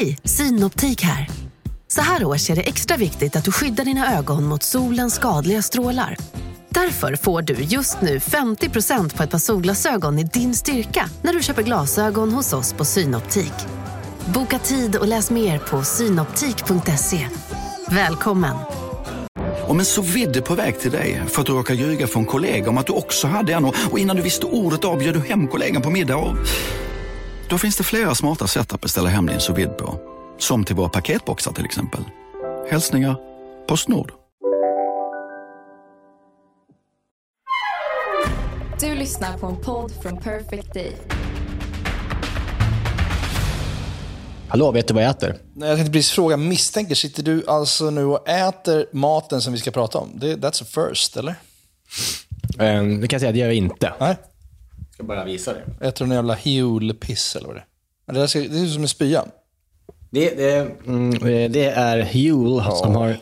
Hej, Synoptik här. Så här års är det extra viktigt att du skyddar dina ögon mot solens skadliga strålar. Därför får du just nu 50% på ett par solglasögon i din styrka när du köper glasögon hos oss på Synoptik. Boka tid och läs mer på synoptik.se. Välkommen! Om en så vidde på väg till dig för att du råkar ljuga från kollega om att du också hade en och innan du visste ordet av bjöd du hem kollegan på middag och... Då finns det flera smarta sätt att beställa hem din sous på. Som till våra paketboxar till exempel. Hälsningar Postnord. Du lyssnar på en podd från Perfect Day. Hallå, vet du vad jag äter? Nej, jag tänkte precis fråga, misstänker, sitter du alltså nu och äter maten som vi ska prata om? Det, that's a first, eller? Eh, det kan jag säga, det gör jag inte. Nej? Jag ska bara visa det. Äter du någon jävla Huel-piss eller vad det är? Det, där ska, det ser ut som en spya. Det, det, mm, eh, det är Huel som har...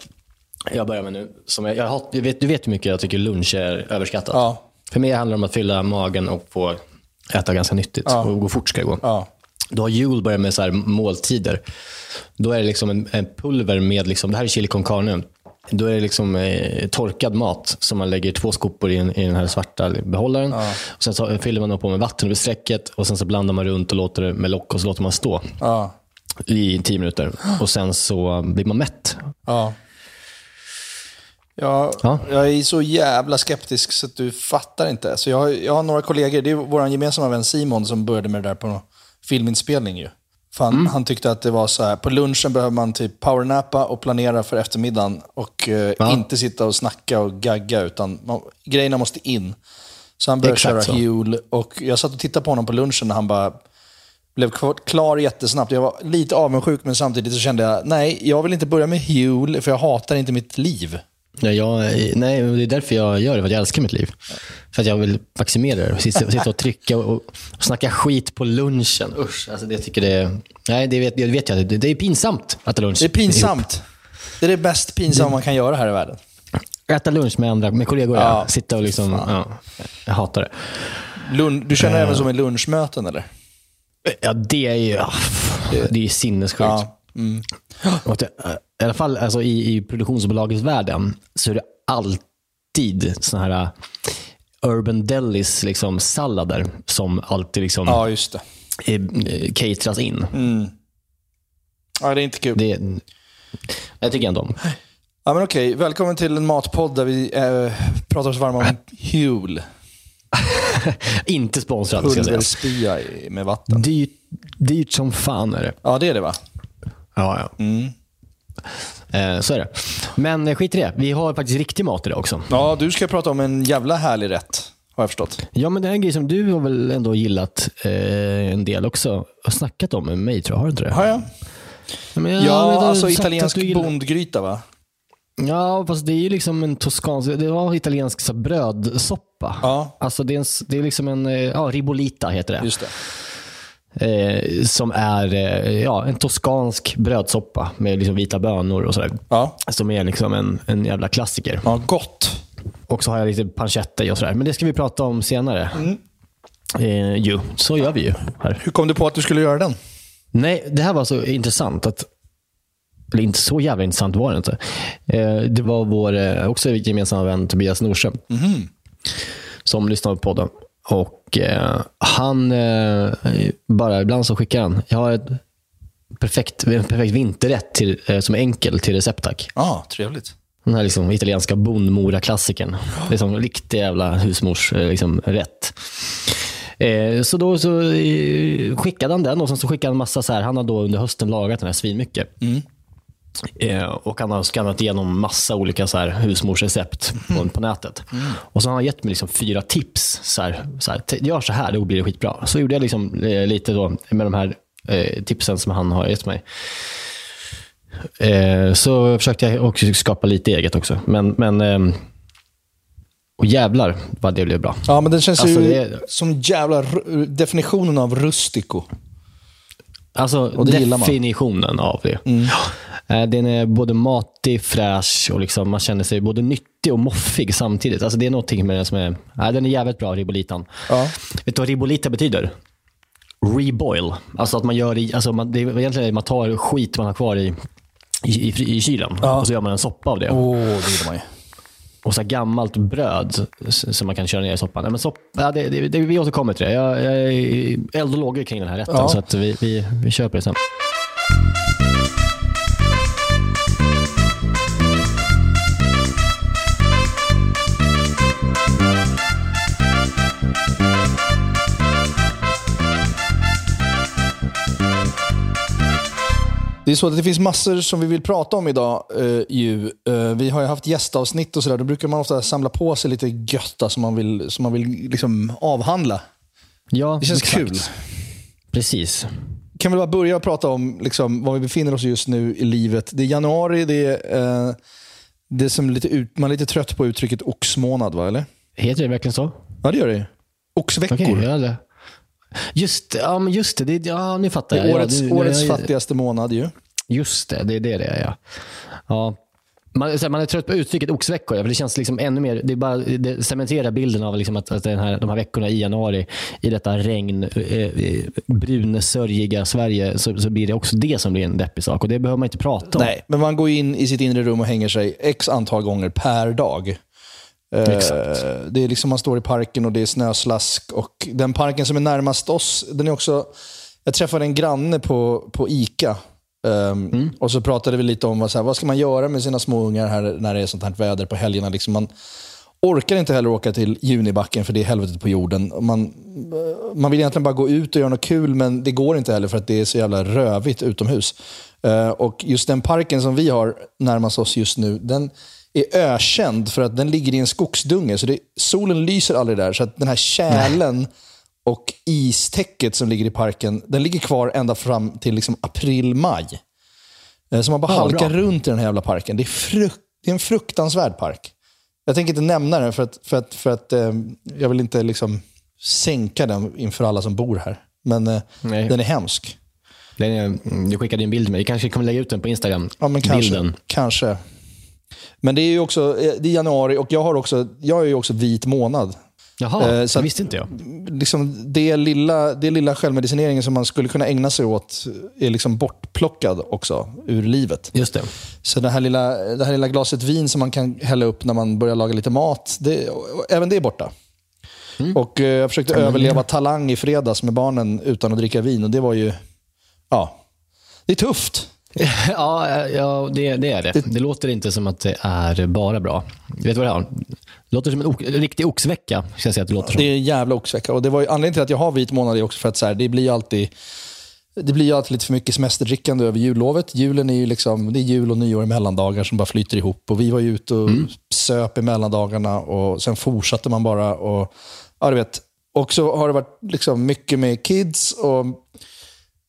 Jag börjar med nu. Som jag, jag har, du, vet, du vet hur mycket jag tycker lunch är överskattat. Ja. För mig handlar det om att fylla magen och få äta ganska nyttigt. Ja. Och gå fort ska det gå. Ja. Då har Huel börjat med så här måltider. Då är det liksom en, en pulver med, liksom, det här är chili con carne. Då är det liksom eh, torkad mat som man lägger två skopor i, en, i den här svarta behållaren. Och sen så fyller man på med vatten över strecket och sen så blandar man runt och låter det med lock och så låter man stå Ja. i tio minuter. Och sen så blir man mätt. Ja. Ja, Ja. Jag är så jävla skeptisk så att du fattar inte. Så jag, jag har några kollegor, det är vår gemensamma vän Simon som började med det där på filminspelning. Ju. Fan, Mm. Han tyckte att det var så här, på lunchen behöver man typ powernappa och planera för eftermiddagen. Och eh, Ja. inte sitta och snacka och gagga, utan man, grejerna måste in. Så han började Exakt köra så. Huel och jag satt och tittade på honom på lunchen när han bara blev klar jättesnabbt. Jag var lite avundsjuk, men samtidigt så kände jag, nej, jag vill inte börja med Huel, för jag hatar inte mitt liv. Ja, jag, nej, det är därför jag gör det, för att jag älskar mitt liv. För att jag vill maximera det. Sitta, sitta och trycka och, och snacka skit på lunchen. Usch, alltså det tycker det är... Nej, det vet, det vet jag. Det, det är pinsamt att äta lunch. Det är pinsamt. Det är det bäst pinsamma man kan göra här i världen. Äta lunch med andra, med kollegor. Ja. Ja, Sitta och liksom... Ja, jag hatar det. Lun du känner även som med lunchmöten, eller? Ja, det är ju... ja, Det är ju sinnessjukt. Ja. Mm. Och det, eh, I alla fall alltså, i, i produktionsbolagets världen så är det alltid såna här eh, Urban Delis liksom, sallader som alltid liksom, Ja, just det. eh, eh, cateras in. Ja, det är inte kul. Det, jag tycker ändå om. Ja, men okej. Välkommen till en matpodd där vi eh, pratar oss varma om Huel. Inte sponsrad ska jag säga. Med vatten. Dyrt, dyrt som fan är det. Ja, det är det va? Ja, ja. Eh, så är det. Men eh, skit i det. Vi har faktiskt riktig mat idag också. Ja, du ska prata om en jävla härlig rätt, har jag förstått. Ja, men det är en grej som du har väl ändå gillat eh, en del också. Och snackat om med mig tror jag. Har du inte det? Har jag? Men jag- Ja, har alltså italiensk bondgryta va? Ja, fast det är ju liksom en toskansk, det var italiensk så brödsoppa. Ja. Alltså det är, en, det är liksom en, eh, ja, ribolita heter det. Just det. Eh, som är eh, ja, en toskansk brödsoppa med liksom vita bönor och sådär. Ja. Som är liksom en, en jävla klassiker. Ja, gott. Och så har jag lite pancetta i och sådär. Men det ska vi prata om senare. Mm. Eh, jo, så gör vi ju här. Hur kom du på att du skulle göra den? Nej, det här var så intressant att eller inte så jävla intressant var det inte. Eh, det var vår eh, också gemensamma vän Tobias Norström som lyssnade på podden. Och eh, han, eh, bara ibland så skickar han, jag har ett perfekt, en perfekt vinterrätt till, eh, som är enkel till recept tack. Ja, trevligt. Den här liksom italienska bondmora-klassikern. Det är som riktig jävla husmors eh, liksom, rätt. Eh, så då så, eh, skickade han den och sen så skickade han massa så här, han har då under hösten lagat den här svinmycket. Eh, och han har skannat igenom massa olika så här, husmorsrecept på, på nätet. Och så har han gett mig liksom fyra tips. Så här, så här, "T- gör så här, då blir det skitbra. Så gjorde jag liksom, eh, lite då med de här eh, tipsen som han har gett mig. Eh, så försökte jag också skapa lite eget också. Men, men ehm, och jävlar vad det blev bra. Ja, men den känns Alltså, ju det- som jävla definitionen av rustico. Alltså det definitionen av det. Ja. Eh, Den är både matig, fräsch och liksom man känner sig både nyttig och moffig samtidigt. Alltså det är någonting med den som är, nej, den är jävligt bra, ribolitan. Ja. Vet du vad ribolita betyder? reboil. Alltså att man gör i, alltså man, det är egentligen man tar skit man har kvar i, i, i, i kylen Ja. och så gör man en soppa av det. Åh, det gillar man ju. Och så gammalt bröd som man kan köra ner i soppan. Nej, men sopp, ja, det, det, det, vi återkommer till det. Jag, jag är eld och lågor kring den här rätten, Ja. så att vi, vi, vi på det sen. Det är så att det finns massor som vi vill prata om idag. Eh, ju. Eh, vi har ju haft gästavsnitt och sådär. Då brukar man ofta samla på sig lite götta som man vill, som man vill liksom avhandla. Ja, Det känns exakt. kul. Precis. Kan vi bara börja prata om liksom, var vi befinner oss just nu i livet. Det är januari, det är, eh, det är som lite ut, man är lite trött på uttrycket oxmånad, va? Eller? Heter det verkligen så? Ja, det gör det. Oxveckor. Okej, hade... Just, ja, men just det, det. Ja, nu fattar jag. årets, ja, nu- årets jag- fattigaste månad ju. Just det, det är det det är. Ja. Ja. Man, man är trött på uttrycket oxveckor, för det känns liksom ännu mer, det, är bara, det cementerar bilden av liksom att, att den här, de här veckorna i januari, i detta regn, eh, eh, brunsörjiga Sverige, så, så blir det också det som blir en deppig sak. Och det behöver man inte prata om. Nej, men man går in i sitt inre rum och hänger sig x antal gånger per dag. Eh, Exakt. Det är liksom man står i parken och det är snöslask. Och den parken som är närmast oss, den är också... Jag träffade en granne på, på ICA. Ehm, Och så pratade vi lite om vad, så här, vad ska man göra med sina små ungar här när det är sånt här väder på helgerna. Liksom man orkar inte heller åka till Junibacken för det är helvetet på jorden. Man, eh, man vill egentligen bara gå ut och göra något kul men det går inte heller för att det är så jävla rövigt utomhus. Eh, Och just den parken som vi har närmast oss just nu, den är ökänd för att den ligger i en skogsdunge. Så det, solen lyser aldrig där. Så att den här kärlen och istäcket som ligger i parken, den ligger kvar ända fram till liksom april-maj. Eh, Så man bara Ja, halkar bra. runt i den här jävla parken. Det är, frukt, det är en fruktansvärd park. Jag tänker inte nämna den för att, för att, för att eh, jag vill inte liksom sänka den inför alla som bor här. Men eh, Nej. den är hemsk. Den är, mm, du skickade en bild med. Vi kanske kommer lägga ut den på Instagram. Ja, men kanske. Bilden. kanske. Men det är ju också eh, det är januari och jag har också, jag är ju också vit månad. Jaha, Eh, så det visste inte jag. Liksom det, lilla, det lilla självmedicineringen som man skulle kunna ägna sig åt är liksom bortplockad också ur livet. Just det. Så det här, lilla, det här lilla glaset vin som man kan hälla upp när man börjar laga lite mat, det, även det är borta. Och eh, Jag försökte överleva Talang i fredags med barnen utan att dricka vin och det var ju... Ja, det är tufft. Ja, ja det, det är det. det. låter inte som att det är bara bra. Vet du vad det är? Det låter som en, en riktig oxvecka. Ska jag säga att det låter som. Det är en jävla oxvecka. Och det var ju, anledningen till att jag har vit månad är också för att så här, det blir ju alltid det blir ju alltid lite för mycket semesterdrickande över jullovet. Julen är ju liksom, det är jul och nyår i mellandagar som bara flyter ihop. Och Vi var ju ute och söp i mellandagarna och sen fortsatte man bara. Och, ja, du vet. och så har det varit liksom mycket med kids. och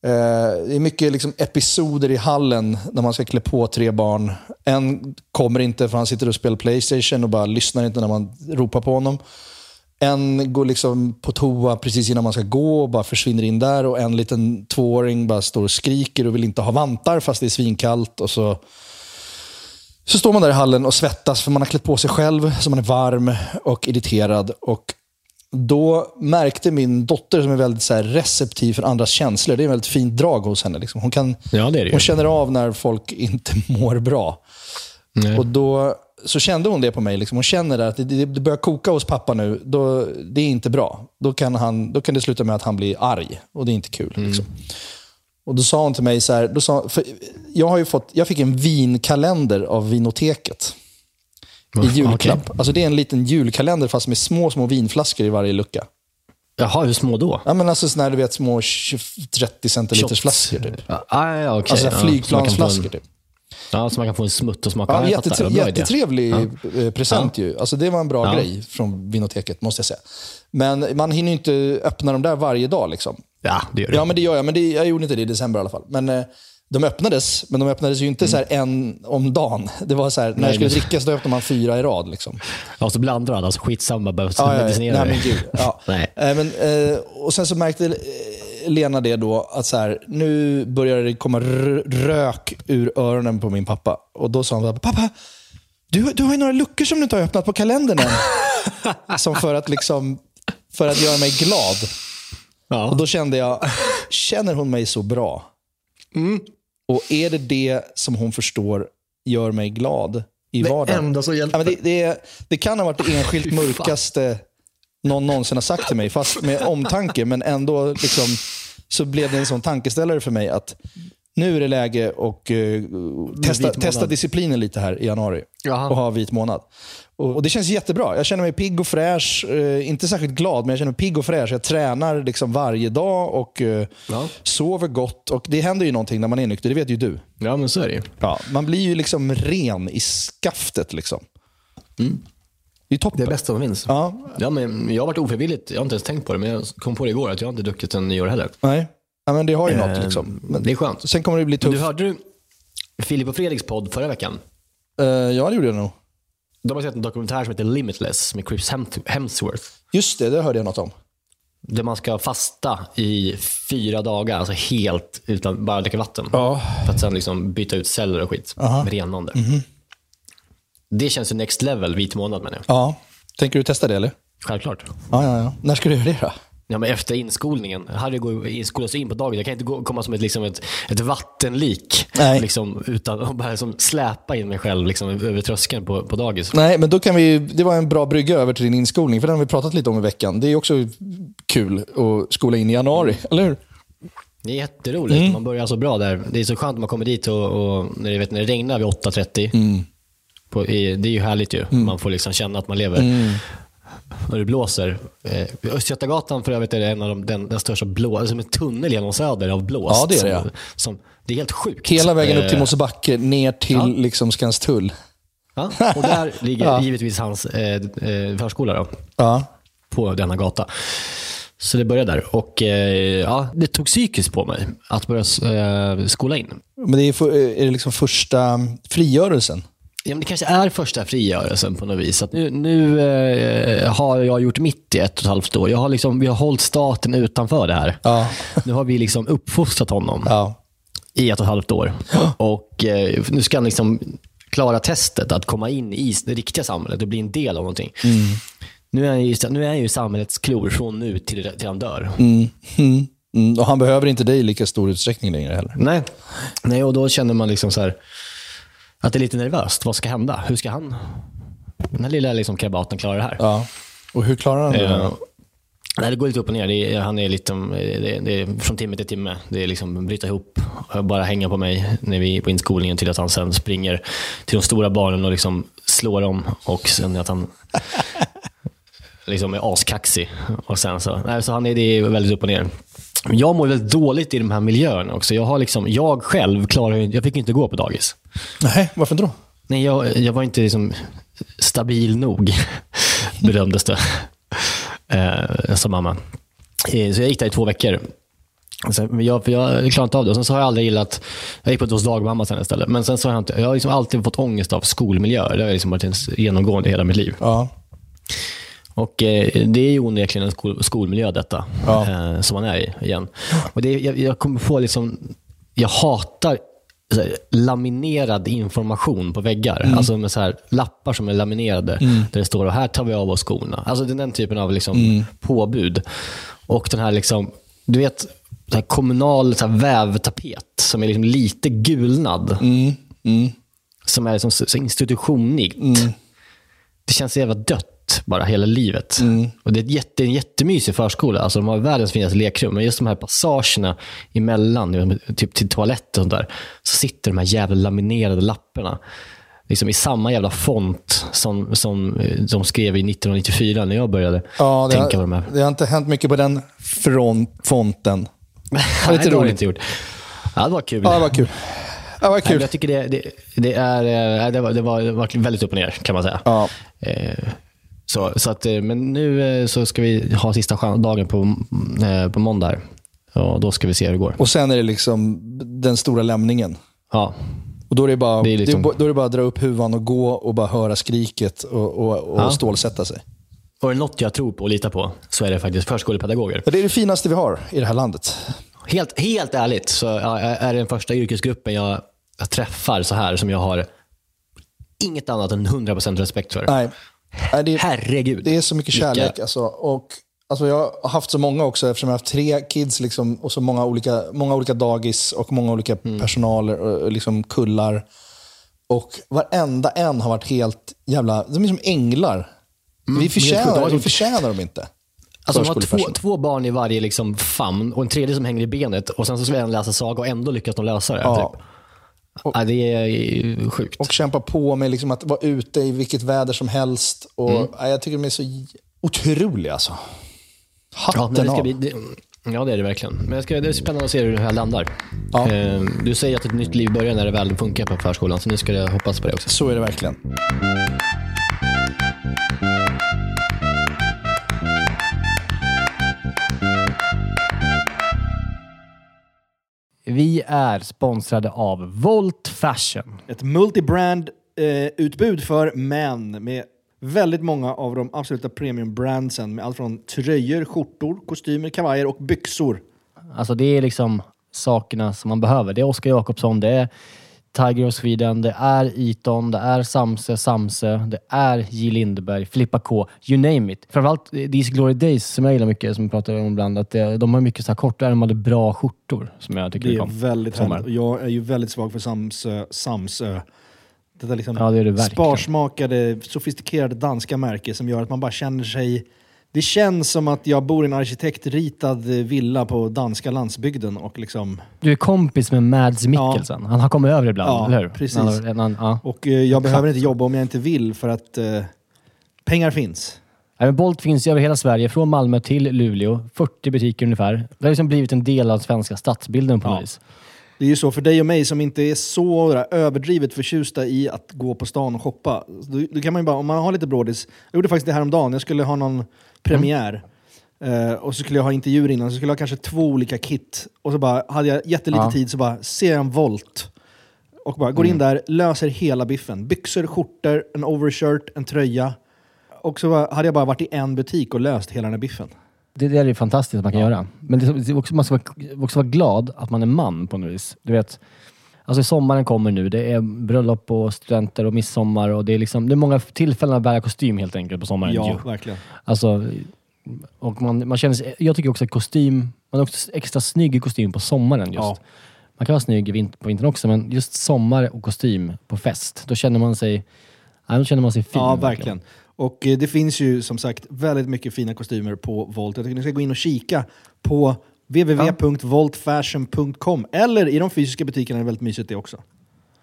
Eh, det är mycket liksom episoder i hallen när man ska klä på tre barn. En kommer inte för han sitter och spelar Playstation och bara lyssnar inte när man ropar på honom. En går liksom på toa precis innan man ska gå och bara försvinner in där. Och en liten tvååring bara står och skriker och vill inte ha vantar fast det är svinkallt. Och så, så står man där i hallen och svettas för man har klätt på sig själv så man är varm och irriterad. Och då märkte min dotter, som är väldigt så receptiv för andras känslor, det är ett väldigt fint drag hos henne. Liksom. Hon, kan, Ja, det det hon känner av när folk inte mår bra. Nej. Och då så kände hon det på mig. Liksom. Hon känner att det, det, börjar koka hos pappa nu. Då, det är inte bra. Då kan, han, då kan det sluta med att han blir arg. Och det är inte kul. Liksom. Och Då sa hon till mig så här, då sa, jag, har ju fått, jag fick en vinkalender av Vinoteket. I julklapp. Alltså det är en liten julkalender fast med små, små vinflaskor i varje lucka. Jaha, hur små då? Ja, men alltså här, du vet, små 20 30 centiliters flaskor. Typ. Ja, ah, ja, okej. Alltså ja, flygplansflaskor. Typ. Ja, så man kan få en smutt och smaka. Ja, jättetre- jättetrevlig eh, present ju. Alltså det var en bra Ja. grej från Vinoteket, måste jag säga. Men man hinner ju inte öppna dem där varje dag. Liksom. Ja, det gör det. Ja, men det gör jag. Men det, jag gjorde inte det i december i alla fall. Men eh, de öppnades, men de öppnades ju inte så här en om dagen. Det var så här, när det skulle drickas då öppnade man fyra i rad. Liksom. Ja, så blandar han. Alltså skitsamma, behöver Ja, medicinera Nej, men gud. Ja. Nej. Eh, men, eh, och sen så märkte eh, Lena det då, att så här, nu börjar det komma rök ur öronen på min pappa. Och då sa han, så här, pappa, du, du har ju några luckor som du inte har öppnat på kalendern än. som för att, liksom, för att göra mig glad. Ja. Och då kände jag, känner hon mig så bra? Och är det det som hon förstår gör mig glad i vardagen? enda som Ja, hjälper. men det, det, det kan ha varit det enskilt mörkaste någon någonsin har sagt till mig, fast med omtanke. Men ändå liksom, så blev det en sån tankeställare för mig att nu är det läge att uh, testa, månad. testa disciplinen lite här i januari Jaha. och ha vit månad. Och, och Det känns jättebra. Jag känner mig pigg och fräsch. eh, inte särskilt glad, men jag känner mig pigg och fräsch. Jag tränar liksom varje dag och eh, Ja. sover gott. Och Det händer ju någonting när man är nykter, det vet ju du. Ja, men så är det ju. Ja, man blir ju liksom ren i skaftet. Liksom. Det är toppen. Det är bästa som finns. Ja, Ja, men jag har varit ofrivilligt, jag har inte ens tänkt på det, men jag kom på det igår att jag har inte druckit sen nyår heller. nej. Ja, men det har ju något. Eh, Liksom. Men, Det är skönt. sen kommer det bli Men Du tufft. hörde du Filip och Fredriks podd förra veckan? Eh, ja, det gjorde jag nog. De har sett en dokumentär som heter Limitless med Chris Hem- Hemsworth. Just det, det hörde jag något om. Där man ska fasta i fyra dagar, alltså helt utan bara dricka vatten. Ja. För att sen liksom byta ut celler och skit med renande. Mhm. Det känns ju next level, vit månad menar jag. Ja. Tänker du testa det eller? Självklart. Ja, ja, ja. När ska du göra det då? Ja, men efter inskolningen. Harry går inskolas in på dagen. Jag kan inte gå, komma som ett, liksom ett, ett vattenlik. Liksom, utan att bara liksom släpa in mig själv liksom, över tröskeln på, på dagis. Nej, men då kan vi, det var en bra brygga över till din inskolning, för den har vi pratat lite om i veckan. Det är också kul att skola in i januari, eller hur? Det är jätteroligt. Mm. Man börjar så bra där. Det är så skönt när man kommer dit och, och när, det, vet, när det regnar vid 8.30. Mm. På, det är ju härligt ju. Man får liksom känna att man lever. När det blåser. Eh, Östgötagatan för övrigt är en av de, den, den största blå, som en tunnel genom söder av blåst. Ja, det är det, som, som, det är helt sjukt. Hela vägen upp till Eh, Mosebacke, ner till ja. liksom Skanstull. Ja, och där ligger Ja. givetvis hans eh, eh, förskola då, Ja. på denna gata. Så det började där. Och eh, ja, det tog psykiskt på mig att börja eh, skola in. Men det är, för, är det liksom första frigörelsen? Ja, men det kanske är första frigörelsen på något vis. Att nu nu eh, har jag gjort mitt i ett och ett halvt år. Jag har liksom, vi har hållit staten utanför det här. Ja. Nu har vi liksom uppfostrat honom Ja. i ett och ett halvt år. Och eh, Nu ska han liksom klara testet att komma in i det riktiga samhället och bli en del av någonting. Nu, är han ju, nu är han ju samhällets klor från nu till, till han dör. Mm. Mm. Mm. Och han behöver inte dig i lika stor utsträckning längre heller. Nej. Nej, och då känner man liksom så här, att det är lite nervöst. Vad ska hända? Hur ska han, den här lilla liksom krabaten, klara det här? Ja. Och hur klarar han det? Eh, nej, det går lite upp och ner. Är, han är lite, det är, det är från timme till timme. Det är liksom bryta ihop, bara hänga på mig när vi är på inskolningen till att han sen springer till de stora barnen och liksom slår dem och sen att han liksom är askaxig. Och sen så, nej, så han är, det är väldigt upp och ner. Jag mår väldigt dåligt i de här miljöerna också. Jag, har liksom, jag själv klarar jag fick inte gå på dagis. Nej, varför inte då? Nej, jag, jag var inte liksom stabil nog, bedömdes det eh, som mamma. Eh, Så jag gick där i två veckor. Sen, jag, jag klarade inte av det. Och sen så har jag aldrig gillat... Jag gick på hos dagmamma sen istället. Men sen så har jag, inte, jag har liksom alltid fått ångest av skolmiljöer. Det har liksom varit en genomgående hela mitt liv. Ja. Och eh, Det är ju onekligen en skol, skolmiljö detta, Ja. eh, som man är i igen. Och det, jag, jag kommer på liksom, jag hatar här, laminerad information på väggar. Mm. Alltså med så här, lappar som är laminerade, där det står och här tar vi av oss skorna. Alltså den, typen av liksom, Mm. påbud. Och den här, liksom, du vet, så här kommunal så här, vävtapet som är liksom lite gulnad. Mm. Mm. Som är liksom så, så institutionigt. Det känns så jävla dött bara hela livet. Mm. Och det är ett jätte, en jättemysig förskola. Alltså, de har världens finaste lekrum. Men just de här passagerna emellan, typ till toaletten och där, så sitter de här jävla laminerade lapparna. Liksom i samma jävla font som, som eh, de skrev i 1994 när jag började Ja, det, tänka på de här. det har inte hänt mycket på den front, fonten. Nej, lite det har det roligt. inte gjort. Ja, det var kul. Ja, det var kul. Ja, vad kul. jag tycker det, det, det, är, eh, det, var, det var väldigt upp och ner, kan man säga. Ja. Eh, så, så att, eh, men nu eh, så ska vi ha sista dagen på, eh, på måndag. Och då ska vi se hur det går. Och sen är det liksom den stora lämningen. Ja, Och då är det bara, Det är liksom- är, då är det bara att dra upp huvan och gå och bara höra skriket och, och, och Ja. stålsätta sig. och är det något jag tror på och litar på så är det faktiskt förskolepedagoger. Ja, Det är det finaste vi har i det här landet. Helt, helt ärligt så är det den första yrkesgruppen jag, jag träffar så här som jag har inget annat än 100% respekt för. Nej, Nej det, Herregud. det är så mycket Vilka- kärlek. Alltså, och Alltså jag har haft så många också eftersom jag har haft tre kids liksom, och så många olika, många olika dagis och många olika personaler och liksom kullar. Och varenda en har varit helt jävla... De är som änglar. vi, förtjänar, vi förtjänar dem inte. Alltså de har två, två barn i varje liksom famn och en tredje som hänger i benet och sen så ska en läsa saga och ändå lyckas de lösa det. Ja. Typ. Ja, det är sjukt. Och kämpa på med liksom att vara ute i vilket väder som helst. Och, ja, jag tycker de är så otroliga alltså. Hatten Ja, av. bli, det, ja, det är det verkligen. Men det, ska, det är spännande att se hur det här landar. Ja. Eh, Du säger att ett nytt liv börjar när det väl funkar på förskolan, så nu ska jag hoppas på det också. Så är det verkligen. Vi är sponsrade av Volt Fashion. Ett multibrand eh, utbud för män med väldigt många av de absoluta premiumbrandsen med allt från tröjor, skjortor, kostymer, kavajer och byxor. Alltså det är liksom sakerna som man behöver. Det är Oskar Jakobsson, det är Tiger of Sweden, det är Eton, det är Samse, Samse, det är J. Lindeberg, Filippa K, you name it. Framförallt These Glory Days som jag gillar mycket, som vi pratar om ibland, att det, de har mycket så här kortärmade bra skjortor som jag tycker Det är väldigt härligt. Jag är ju väldigt svag för Samsö. Samsö. Detta liksom Ja, det är det verkligen. sparsmakade, sofistikerade danska märke som gör att man bara känner sig... Det känns som att jag bor i en arkitektritad villa på danska landsbygden och liksom... Du är kompis med Mads Mikkelsen. Han har kommit över ibland, Ja, eller hur? precis. Han, har- han, ja. Och eh, jag behöver inte jobba om jag inte vill för att eh, pengar finns. Men Bolt finns över hela Sverige, från Malmö till Luleå. 40 butiker ungefär. Det har liksom blivit en del av svenska stadsbilden på något Ja. vis. Det är ju så för dig och mig som inte är så där, överdrivet förtjusta i att gå på stan och shoppa. Då, då kan man ju bara, om man har lite brådis. Jag gjorde faktiskt det här om dagen. Jag skulle ha någon premiär. Eh, och så skulle jag ha intervjuer innan, så skulle jag ha kanske två olika kit. Och så bara, hade jag jättelite Ja. tid så bara ser jag en volt. Och bara går in där, löser hela biffen. Byxor, skjortor, en overshirt, en tröja. Och så bara, hade jag bara varit i en butik och löst hela den här biffen. Det, det är fantastiskt att man kan göra. Men det, det också, man ska vara, också vara glad att man är man på något vis. Du vet, alltså sommaren kommer nu. Det är bröllop och studenter och midsommar. Och det, är liksom, det är många tillfällen att bära kostym helt enkelt på sommaren. Ja, ju. verkligen. Alltså, och man, man känner sig, jag tycker också att kostym, man är också extra snygg i kostym på sommaren just. Ja. Man kan vara snygg på vintern också, men just sommar och kostym på fest, då känner man sig, då känner man sig fin. Ja, verkligen. Och eh, det finns ju som sagt väldigt mycket fina kostymer på Volt. Jag tycker ni ska gå in och kika på www.voltfashion.com eller i de fysiska butikerna är det väldigt mysigt det också.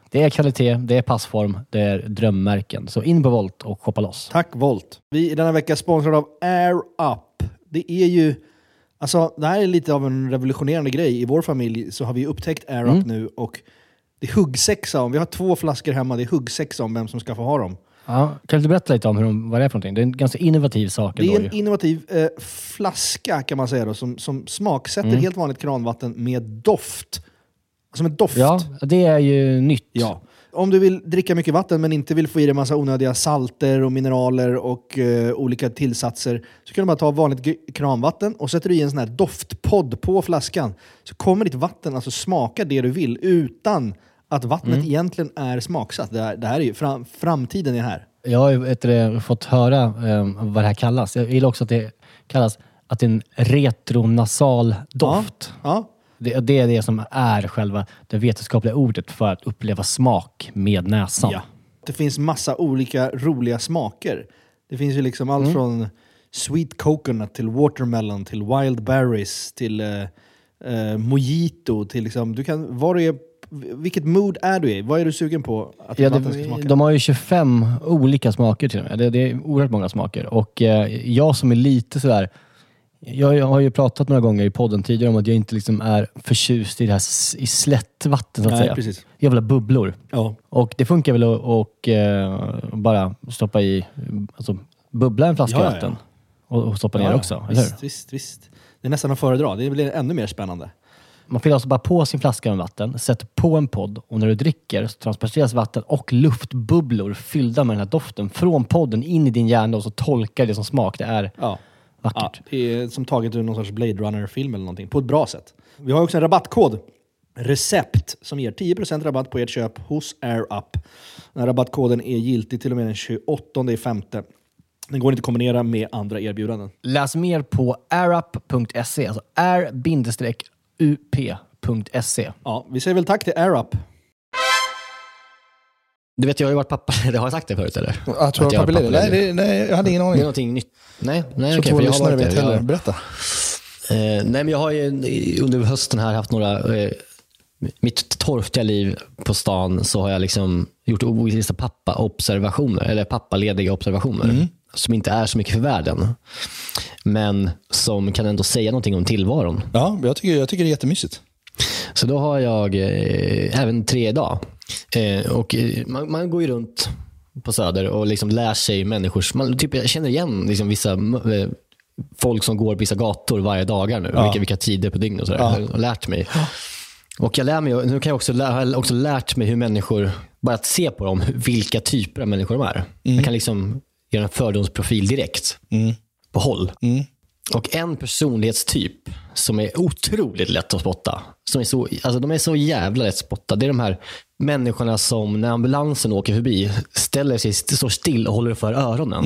Det är kvalitet, det är passform, det är drömmärken. Så in på Volt och shoppa loss. Tack Volt! Vi är denna vecka sponsrade av Air Up. Det är ju... Alltså, det här är lite av en revolutionerande grej. I vår familj så har vi upptäckt Air Up nu och det är huggsexa om. Vi har två flaskor hemma, det är huggsexa om vem som ska få ha dem. Ja, kan du berätta lite om hur de, vad det är för någonting? Det är en ganska innovativ sak Det är en ju. innovativ eh, flaska kan man säga då, som, som smaksätter Mm. helt vanligt kranvatten med doft. Som en doft. Ja, det är ju nytt. Ja. Om du vill dricka mycket vatten men inte vill få i dig massa onödiga salter och mineraler och eh, olika tillsatser så kan du bara ta vanligt kranvatten och sätter du i en sån här doftpodd på flaskan så kommer ditt vatten alltså smaka det du vill utan att vattnet Mm. egentligen är smaksatt. Det här, det här är ju fram, framtiden är här. Jag har ju fått höra eh, vad det här kallas. Jag gillar också att det kallas att det är en retronasal doft. Ja. Det, det är det som är själva det vetenskapliga ordet för att uppleva smak med näsan. Ja. Det finns massa olika roliga smaker. Det finns ju liksom allt Mm. från sweet coconut till watermelon till wild berries till eh, eh, mojito till liksom, du kan, vad du är, vilket mood är du i? Vad är du sugen på att Ja, vatten ska det, smaka? de har ju 25 olika smaker till och med. Det, det är oerhört många smaker. Och eh, jag som är lite sådär... Jag, jag har ju pratat några gånger i podden tidigare om att jag inte liksom är förtjust i det här i slättvatten så att Nej, säga. precis. Jag vill ha bubblor. Ja. Och det funkar väl att och, eh, bara stoppa i, alltså bubbla en flaska Ja, vatten och, och stoppa ner också, eller hur? visst, visst, visst. Det är nästan att föredra. Det blir ännu mer spännande. Man fyller alltså bara på sin flaska med vatten, sätter på en podd och när du dricker så transporteras vatten och luftbubblor fyllda med den här doften från podden in i din hjärna och så tolkar det som smak. Det är Ja. Ja, vackert. det är som taget ur någon sorts Blade Runner-film eller någonting. På ett bra sätt. Vi har också en rabattkod. Recept som ger 10% rabatt på ert köp hos AirUp. Den här rabattkoden är giltig till och med den 28 femte. Den går inte att kombinera med andra erbjudanden. Läs mer på airup.se, alltså r-up.se. Ja, vi säger väl tack till AirUp. Du vet, jag har ju varit pappa. Det har jag sagt det förut eller? Att du har jag är pappaledig? Nej, pappaledig. det, nej, jag hade ingen Det är aning. någonting nytt. Nej, nej Så okej. två för jag har lyssnare varit vet det. heller. Jag- Berätta. Eh, nej, men jag har ju under hösten här haft några... Eh, mitt torftiga liv på stan så har jag liksom gjort vissa pappa-observationer, eller pappalediga observationer. Som inte är så mycket för världen. Men som kan ändå säga någonting om tillvaron. Ja, jag tycker, jag tycker det är jättemysigt. Så då har jag eh, även tre idag. Eh, och eh, man, man går ju runt på Söder och liksom lär sig människors... Man, typ, jag känner igen liksom vissa eh, folk som går på vissa gator varje dagar nu. Vilka, vilka tider på dygnet och sådär. Jag har lärt mig. Och jag lär mig, nu kan jag också, lä- har jag också lärt mig hur människor, bara att se på dem, vilka typer av människor de är. Jag kan liksom göra en fördomsprofil direkt. På håll. Och en personlighetstyp som är otroligt lätt att spotta. Som är så, alltså de är så jävla lätt att spotta. Det är de här människorna som när ambulansen åker förbi ställer sig, står still och håller för öronen.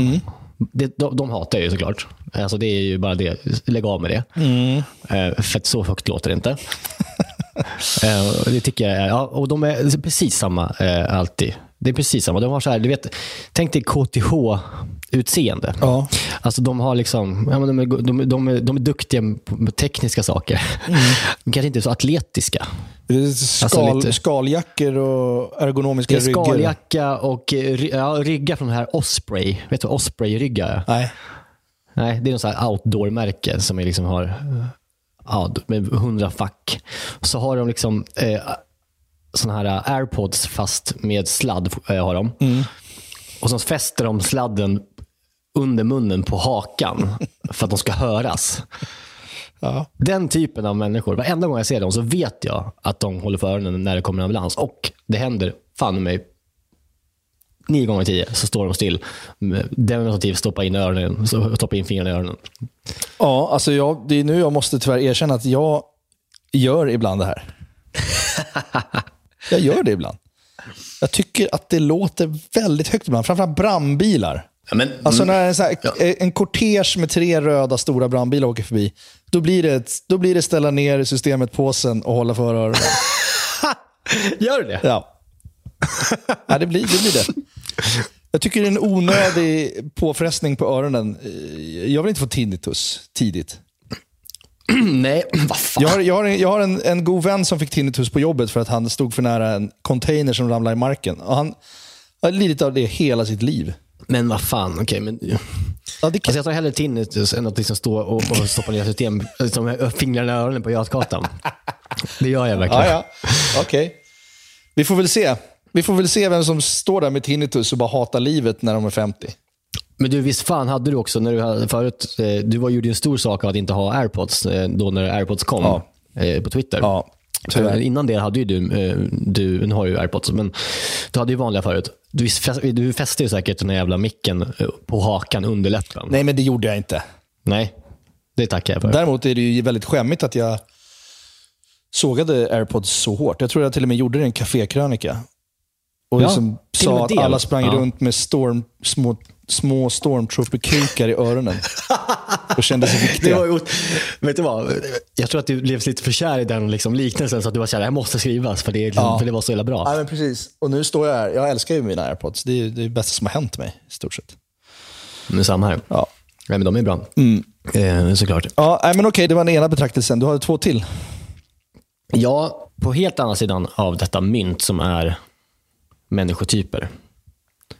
Det, de, de hatar jag ju såklart. Alltså det är ju bara det. Lägg av med det. Eh, för att så högt låter det inte. Eh, det tycker jag är, ja, och de är precis samma eh, alltid. Det är precis samma. De har så här, du vet, tänk dig KTH-utseende. Ja. Alltså de har liksom, ja, men de, är, de, de, är, de är duktiga på tekniska saker. De kanske inte är så atletiska. Är Skal, Alltså lite- Skaljackor och ergonomiska Det är ryggar. skaljacka och eh, ja, ryggar från den här Osprey. Vet du vad Osprey-ryggar är? Nej. Nej, det är något så här outdoor-märke som liksom har eh, ja, med hundra fack. Så har de liksom eh, såna här airpods fast med sladd. Eh, har de. Och så fäster de sladden under munnen på hakan för att de ska höras. Ja. Den typen av människor, varenda gång jag ser dem så vet jag att de håller för öronen när det kommer en ambulans. Och det händer fan mig nio gånger tio så står de still. Demonstrativt stoppa in, öronen, stoppa in fingrarna i öronen. Ja, alltså jag, det är nu jag måste tyvärr erkänna att jag gör ibland det här. jag gör det ibland. Jag tycker att det låter väldigt högt ibland, framförallt brandbilar. Ja, men, Alltså när en, så här, en kortege med tre röda stora brandbilar åker förbi, då blir det, då blir det ställa ner systemet påsen och hålla för öronen. Gör det? Ja. ja det, blir, det blir det. Jag tycker det är en onödig påfrestning på öronen. Jag vill inte få tinnitus tidigt. Nej, vad fan. Jag har, jag har, en, jag har en, en god vän som fick tinnitus på jobbet för att han stod för nära en container som ramlade i marken. Och han har lidit av det hela sitt liv. Men vad fan, okej. men... Ja, det Alltså jag tar hellre tinnitus än att liksom stå och, och stoppa ner system, liksom, fingrarna i öronen på Götgatan. Det gör jag verkligen. Ja, ja. Okej. Vi får väl se. Vi får väl se vem som står där med tinnitus och bara hatar livet när de är 50. Men du, visst fan hade du också, när du hade, förut, eh, du var, gjorde en stor sak av att inte ha airpods, eh, då när airpods kom Ja. eh, på Twitter. Ja, tyvärr. Innan det hade ju du, du, nu har ju airpods, men du hade ju vanliga förut. Du, du fäste ju säkert den här jävla micken på hakan under läppen. Nej, men det gjorde jag inte. Nej, det tackar jag för. Däremot är det ju väldigt skämmigt att jag sågade airpods så hårt. Jag tror jag till och med gjorde det i en kafékrönika. Och Ja, liksom sa att det. alla sprang Ja. runt med storm, små, små stormtrooper-kukar i öronen. Och kände sig Det viktiga. var, ot- vet du vad? Jag tror att du blev lite för kär i den liksom liknelsen så att du var såhär, det här måste skrivas för det, liksom, Ja. för det var så jävla bra. Ja, men precis. Och nu står jag här. Jag älskar ju mina airpods. Det är det, är det bästa som har hänt mig, i stort sett. Men samma här. Ja, Nej, men de är bra. Eh, såklart. ja nej, men okej, det var den ena betraktelsen. Du har två till. Ja, på helt andra sidan av detta mynt som är människotyper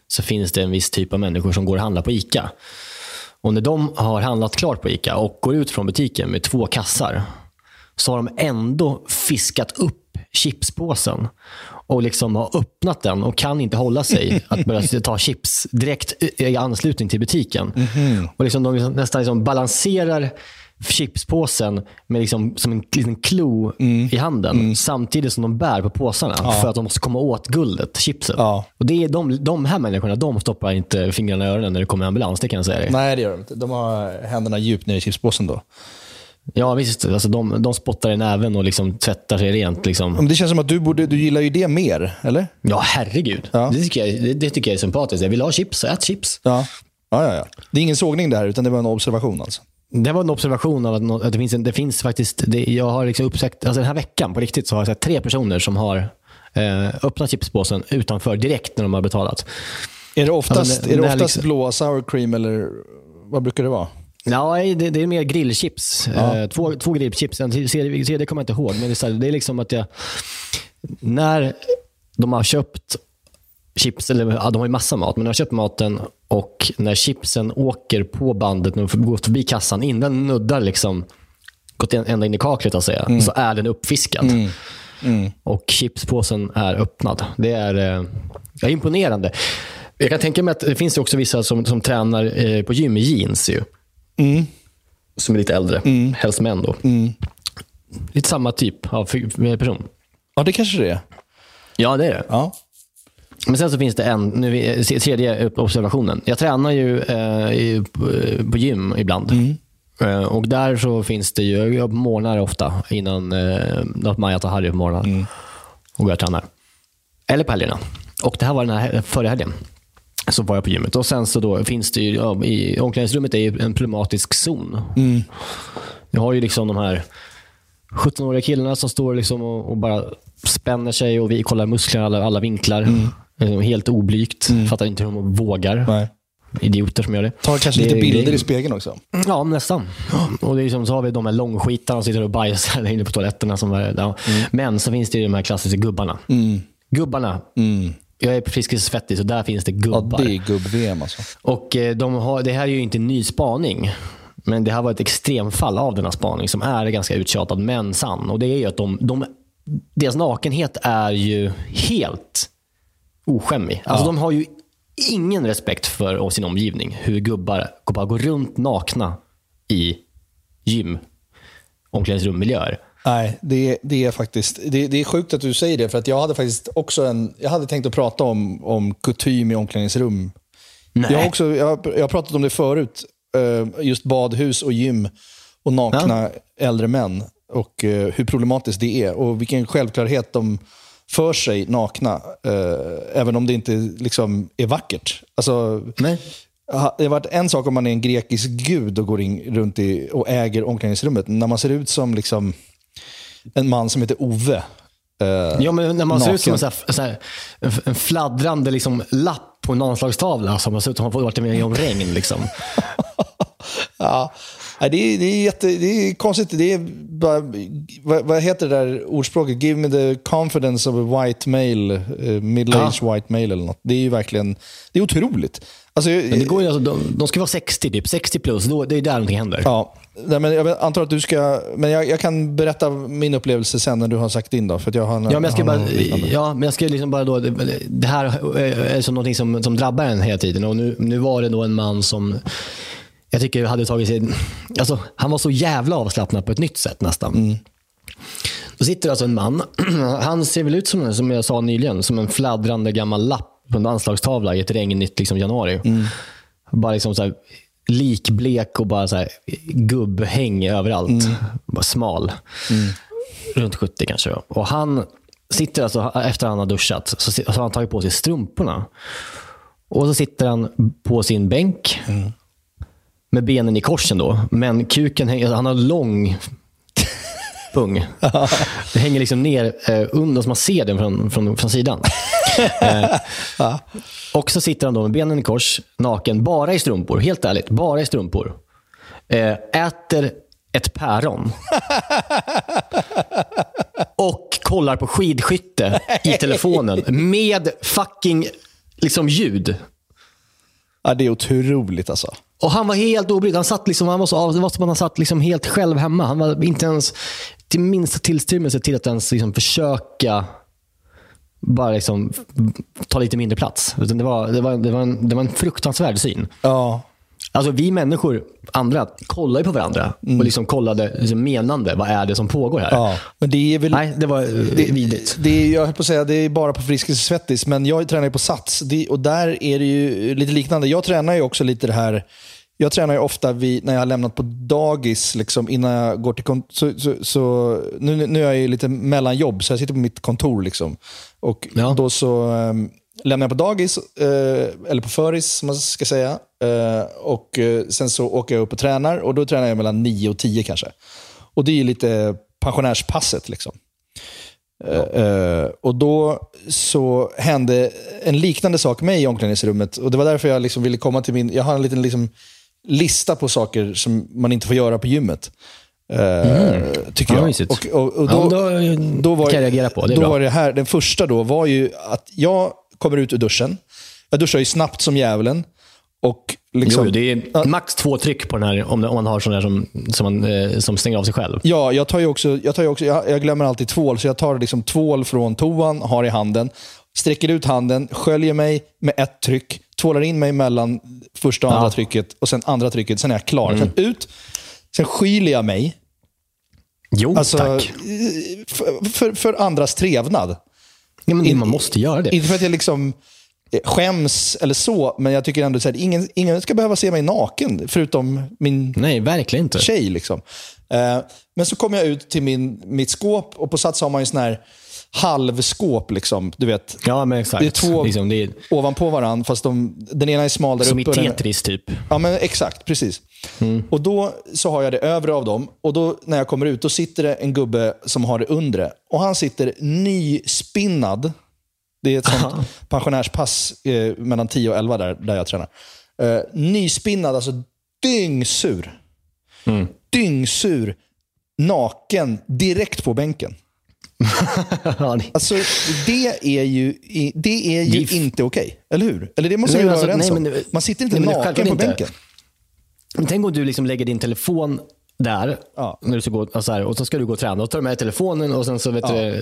så finns det en viss typ av människor som går och handlar på ICA. Och när de har handlat klart på ICA och går ut från butiken med två kassar så har de ändå fiskat upp chipspåsen och liksom har öppnat den och kan inte hålla sig att börja ta chips direkt i anslutning till butiken. Och liksom de nästan liksom balanserar chipspåsen med liksom, som en liten klo i handen samtidigt som de bär på påsarna för att de måste komma åt guldet, chipset. Ja. Och det är de, de här människorna de stoppar inte fingrarna i öronen när det kommer ambulans, det kan jag säga dig. Nej, det gör de inte. De har händerna djupt ner i chipspåsen då. Ja visst, alltså de, de spottar i näven och liksom tvättar sig rent. Liksom. Men det känns som att du, borde, du gillar ju det mer, eller? Ja, herregud. Ja. Det, tycker jag, det, det tycker jag är sympatiskt. Jag vill ha chips, ät chips. Ja. Ja, ja, ja. Det är ingen sågning där, utan det var en observation alltså. Det var en observation av att, det, finns en, det finns faktiskt, det, jag har liksom upptäckt, alltså den här veckan på riktigt så har jag sett tre personer som har eh, öppnat chipspåsen utanför direkt när de har betalat. Är det oftast, Alltså, det- är det oftast liksom- blåa sour cream eller vad brukar det vara? Ja, nej, det, det är mer grillchips. Eh, två, två grillchips. En serie kommer jag inte ihåg, men det är, det är liksom att jag... När de har köpt chips, eller ja, de har ju massa mat, men de har köpt maten och när chipsen åker på bandet, när de går förbi kassan, innan den nuddar liksom, gått ända in i kaklet, att säga, så är den uppfiskad. Och chipspåsen är öppnad. Det är eh, imponerande. Jag kan tänka mig att det finns också vissa som, som tränar eh, på gym i jeans. Ju som är lite äldre. Helst män då. Lite samma typ av person. Ja, det kanske det är. Ja, det är det. Ja. Men sen så finns det en, nu se- tredje observationen. Jag tränar ju eh, i, på- gym ibland. Eh, och där så finns det ju, jag morgnar ofta innan eh, Maja tar Harry på morgonen. Och går och tränar. Eller på helgerna. Och det här var den här förra helgen. Så var jag på gymmet. Och sen så då finns det ju, ja, i omklädningsrummet är ju en problematisk zon. Jag har ju liksom de här 17-åriga killarna som står liksom och, och bara spänner sig och vi kollar musklerna alla, alla vinklar. Eh, Helt oblygt. Fattar inte hur de vågar. Nej. Idioter som gör det. Tar kanske Det lite bilder det i spegeln också. Ja, nästan. Och det är liksom, så har vi de här långskitarna som sitter och bajsar där inne på toaletterna. Som ja. Men så finns det ju de här klassiska gubbarna. Gubbarna. Jag är på Friskis Svettis och där finns det Ja, gubbar. det är gubb-VM alltså. Och eh, de har, det här är ju inte ny spaning. Men det här var ett extremfall av denna spaning som är ganska uttjatad men sann. Och det är ju att de, de, deras nakenhet är ju helt oskämmig. Alltså de har ju ingen respekt för sin omgivning. Hur gubbar bara går runt nakna i gym, omklädningsrummiljöer. Nej, det, det är faktiskt det, det är sjukt att du säger det. För att jag hade faktiskt också en, jag hade tänkt att prata om, om kutym i omklädningsrum. Nej. Jag har, också, jag, jag har pratat om det förut. eh, Just badhus och gym och nakna äldre män. Och eh, hur problematiskt det är. Och vilken självklarhet de för sig nakna. eh, även om det inte liksom är vackert. Alltså, Nej. Det har varit en sak om man är en grekisk gud och går in runt i, och äger omklädningsrummet. När man ser ut som liksom en man som heter Ove. eh, Ja, men när man ser ut som en, naken. så här, så här, en, fladdrande liksom, lapp på en anslagstavla som ser ut som man varit med om regn. Liksom. Ja. Nej, Det är, det, är jätte, det är konstigt. Det är bara, vad, vad heter det där ordspråket? Give me the confidence of a white male, eh, middle-aged white male eller något. Det är ju verkligen, det är otroligt. Alltså, Men det går ju, alltså, de, de ska vara 60, typ 60 plus. Då, det är där någonting händer. Ja, nej, men jag antar att du ska... Men jag, jag kan berätta min upplevelse sen när du har sagt din. Då, för jag har, Ja, men jag ska bara, ja, men jag ska liksom bara då, det, det här är som någonting som, som drabbar en hela tiden. Och nu, nu var det då en man som jag tycker hade tagit sig... Alltså, han var så jävla avslappnad på ett nytt sätt nästan. Då sitter alltså en man, han ser väl ut som, som jag sa nyligen, som en fladdrande gammal lapp på en anslagstavla i ett regnigt liksom, januari. Bara liksom så här, likblek och bara så här, gubbhäng överallt. Bara smal. Runt 70 kanske. Och han sitter alltså, efter han har duschat, så, har han tagit på sig strumporna. Och så sitter han på sin bänk med benen i korsen då. Men kuken hänger, han har lång pung. Det hänger liksom ner eh, under så man ser den från, från, från sidan. eh, och så sitter han då med benen i kors, naken, bara i strumpor. Helt ärligt, bara i strumpor. Eh, äter ett päron. och kollar på skidskytte i telefonen med fucking liksom ljud. Ja, det är otroligt alltså. Och han var helt obrydd. Han satt liksom, han var så det var som att han satt liksom helt själv hemma. Han var inte ens till minsta tillstymmelse till att ens liksom försöka bara liksom ta lite mindre plats. Utan det, var, det, var, det, var en, det var en fruktansvärd syn. Ja, Alltså vi människor, andra, kollar ju på varandra och liksom kollade liksom menande. Vad är det som pågår här? ja. Men det är väl... Nej, det var det, vidrigt. Det är, jag höll på att säga, det är bara på Friskis Svettis, men jag tränar ju på Sats. Det, och där är det ju lite liknande. Jag tränar ju också lite det här, jag tränar ju ofta vid, när jag har lämnat på dagis, liksom, innan jag går till. Så, så, så, nu, nu är jag ju lite mellanjobb, så jag sitter på mitt kontor. Liksom. Och Ja. då så um, lämnar jag på dagis, eh, eller på föris som man ska säga. Eh, och eh, Sen så åker jag upp och tränar och då tränar jag mellan 9 och 10 kanske. Och det är ju lite pensionärspasset. liksom. Eh, eh, och då så hände en liknande sak mig i omklädningsrummet. Och det var därför jag liksom ville komma till min... Jag har en liten liksom lista på saker som man inte får göra på gymmet. Eh, Tycker Ja, jag. mysigt. Och, och, och Ja, då, då, då var, kan jag reagera på. Det då bra. var det här, den första då var ju att jag kommer ut ur duschen. Jag duschar ju snabbt som djävulen. Och liksom, jo, det är max två tryck på den här om, man har sån där som, som, man, eh, som stänger av sig själv. Ja, jag tar också, jag, tar också jag, jag glömmer alltid tvål, så jag tar liksom tvål från toan, har i handen, sträcker ut handen, sköljer mig med ett tryck, tvålar in mig mellan första och andra Ja. trycket och sen andra trycket, sen är jag klar. Sen ut, sen skyler jag mig. Jo, Alltså, tack. för, för, för andras trevnad. Ja, men in- man måste göra det. Inte för att jag liksom eh, skäms eller så, men jag tycker ändå att ingen, ingen ska behöva se mig naken, förutom min Nej, verkligen inte. tjej. Liksom. Eh, men så kom jag ut till min, mitt skåp och på Sats har man ju sån här halvskåp. Liksom, du vet, Ja, men exakt. Det är två liksom, det är, ovanpå varandra, fast de, den ena är smal där som i uppe. och den- Tetris, typ. Ja, men exakt. Precis. Och Då så har jag det övre av dem och då när jag kommer ut då sitter det en gubbe som har det undre. Och Han sitter nyspinnad. Det är ett sånt pensionärspass eh, mellan 10 och 11 där, där jag tränar. Eh, nyspinnad, alltså dyngsur. Dyngsur. Naken, direkt på bänken. Ja, Alltså, det är ju, det är ju är- inte okej. Eller hur? Eller det måste vi vara alltså, överens om. men Man sitter inte nej, naken på inte. bänken. Men tänk om du liksom lägger din telefon där, Ja. när du ska gå, och, så här, och så ska du gå och träna. Och tar du med telefonen och sen så vet du,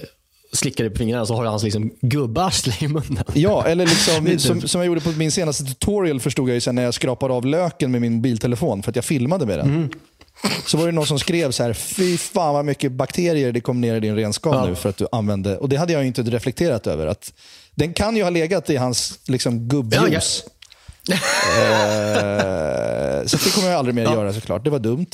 slickar du på fingrarna så har du hans liksom, gubbarsle i munnen. Ja, eller liksom, typ- som, som jag gjorde på min senaste tutorial förstod jag ju sen när jag skrapade av löken med min mobiltelefon för att jag filmade med den. Mm. Så var det någon som skrev så här, fy fan vad mycket bakterier det kom ner i din renskav Ja. nu för att du använde, och det hade jag inte reflekterat över. Att den kan ju ha legat i hans liksom, gubbjuice. Eh, så det kommer jag aldrig mer göra såklart. Det var dumt.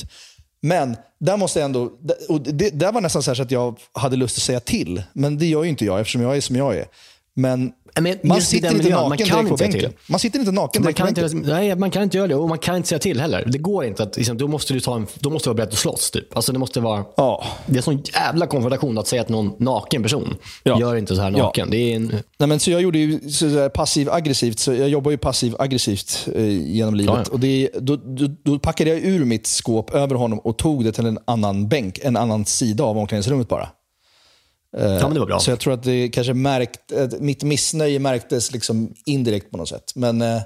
Men där måste jag ändå, och det, där var nästan så, så att jag hade lust att säga till. Men det gör ju inte jag eftersom jag är som jag är. Men, men man sitter inte miljön, man naken kan på bänken. till. Man sitter inte naken Man kan, inte, nej, man kan inte göra det och man kan inte säga till heller. Det går inte. att liksom, Då måste du ta en, då måste du vara beredd att slåss. Typ. Alltså, det, måste vara, Ja. det är en sån jävla konfrontation att säga att någon naken person Ja. gör inte så här Ja. naken. Det är en, Nej, men så jag gjorde ju så där passiv-aggressivt. Så jag jobbar ju passiv-aggressivt eh, genom livet. Ja, ja. Och det, då, då, då packade jag ur mitt skåp över honom och tog det till en annan bänk, en annan sida av omklädningsrummet bara. Ja, men det var bra. Så jag tror att det kanske märkt, att mitt missnöje märktes liksom indirekt på något sätt. Men eh,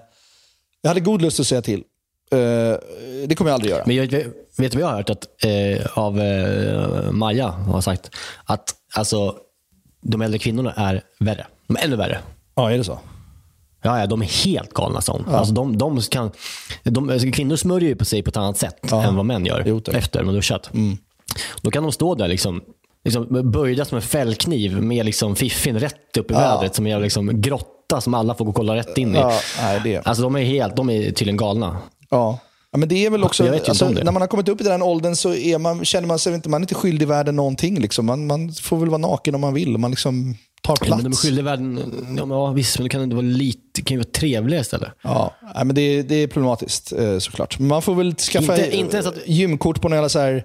jag hade god lust att säga till. Eh, det kommer jag aldrig göra. Men jag, vet du vad jag har hört att, eh, av eh, Maja har sagt? Att alltså, de äldre kvinnorna är värre. De är ännu värre. Ja, är det så? Ja, ja, de är helt galna. Sån. Alltså, de, de kan, de, alltså, kvinnor smörjer ju på sig på ett annat sätt än vad män gör Jo, efter har duschat. Då kan de stå där liksom, liksom böjda som en fällkniv med liksom fiffin rätt upp i vädret som en liksom grotta som alla får gå och kolla rätt in i. Ja, nej, det. Alltså, de är, helt, de är tydligen galna. Ja. ja, men det är väl också, Jag vet ju inte alltså, när man har kommit upp i den åldern så är man, känner man sig inte, man är inte skyldig världen någonting. Liksom. Man, man får väl vara naken om man vill. Man liksom tar Ja, plats. men de är skyldiga världen, ja, men, ja, visst, men det kan inte vara lite, kan ju vara trevligare istället. Ja, nej, men det, det är problematiskt eh, såklart. Men man får väl skaffa Inte- inte ens att- gymkort på jävla så här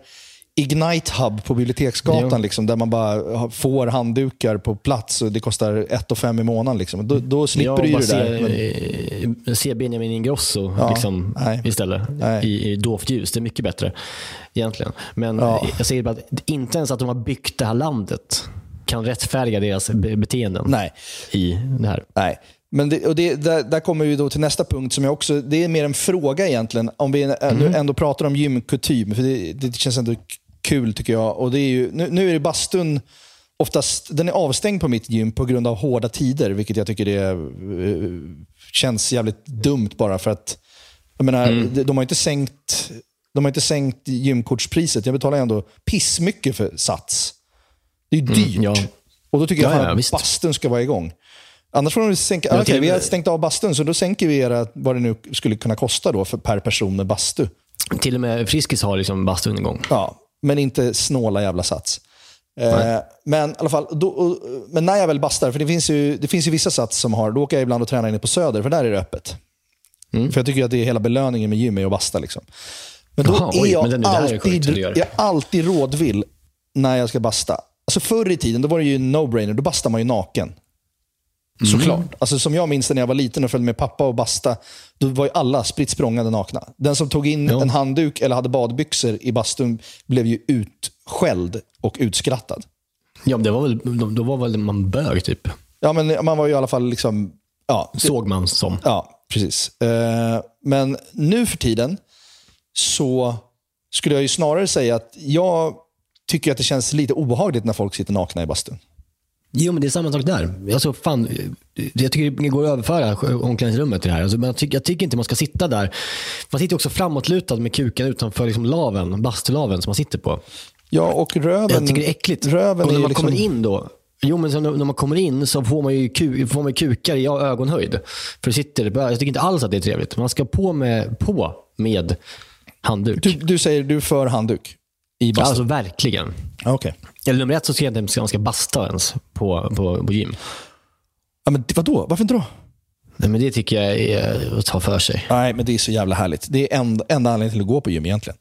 Ignite Hub på Biblioteksgatan, liksom, där man bara får handdukar på plats och det kostar 1 5 i månaden. Liksom. Då, då slipper du ju bara det där. Men, eh, se Benjamin Ingrosso Ja, liksom, nej. istället Nej. i, i dovt ljus. Det är mycket bättre egentligen. Men Ja. jag säger bara att inte ens att de har byggt det här landet kan rättfärdiga deras be- beteenden nej. i det här. Nej. Men det, och det, där, där kommer vi då till nästa punkt som jag också, det är mer en fråga egentligen. Om vi nu ändå pratar om gymkutym, för det, det känns ändå kul tycker jag. Och det är ju, nu, nu är det bastun oftast, den är avstängd på mitt gym på grund av hårda tider, vilket jag tycker det eh, känns jävligt dumt bara för att, jag menar, de, de har inte sänkt de har inte sänkt gymkortspriset. Jag betalar ändå pissmycket för Sats. Det är ju dyrt. ja. Och då tycker jag Ja, att visst. bastun ska vara igång. Annars får de sänka... Ja, Okej, till- vi har stängt av bastun, så då sänker vi era, vad det nu skulle kunna kosta då för, per person med bastu. Till och med Friskis har liksom bastun igång. Ja, men inte snåla jävla sats. Eh, men i alla fall, då, och, men när jag väl bastar, för det finns, ju, det finns ju vissa sats som har, då åker jag ibland och tränar inne på Söder, för där är det öppet. För jag tycker att det är hela belöningen med gym är att basta. Liksom. Men då Jaha, är oj, jag, men är alltid, jag är alltid rådvill när jag ska basta. Alltså förr i tiden då var det ju no-brainer. Då bastar man ju naken. Mm. Såklart. Alltså, som jag minns det när jag var liten och följde med pappa och basta, då var ju alla spritt språngande nakna. Den som tog in Ja. en handduk eller hade badbyxor i bastun blev ju utskälld och utskrattad. Ja, det var väl, då, då var väl man bög typ. Ja, men man var ju i alla fall liksom... Ja, Såg man som. Ja, precis. Eh, Men nu för tiden så skulle jag ju snarare säga att jag tycker att det känns lite obehagligt när folk sitter nakna i bastun. Jo, men det är samma sak där. Alltså, fan, jag tycker det går att överföra omklädningsrummet till det här. Alltså, men jag, tycker, jag tycker inte man ska sitta där. Man sitter också framåtlutad med kuken utanför liksom laven, bastulaven som man sitter på. Ja, och röven... Jag tycker det är äckligt. Röven och när är man liksom, kommer in då, Jo, men sen när man kommer in så får man ju ku, får man kukar i ögonhöjd. För det sitter, jag tycker inte alls att det är trevligt. Man ska på med, på med handduk. Du, du säger du för handduk i Ja, bastun? alltså verkligen. Okej. Eller nummer ett så ska jag inte man ska basta ens på, på, på gym. Ja, men vadå? Varför inte då? Nej, men det tycker jag är att ta för sig. Nej, men det är så jävla härligt. Det är enda, enda anledningen till att gå på gym egentligen.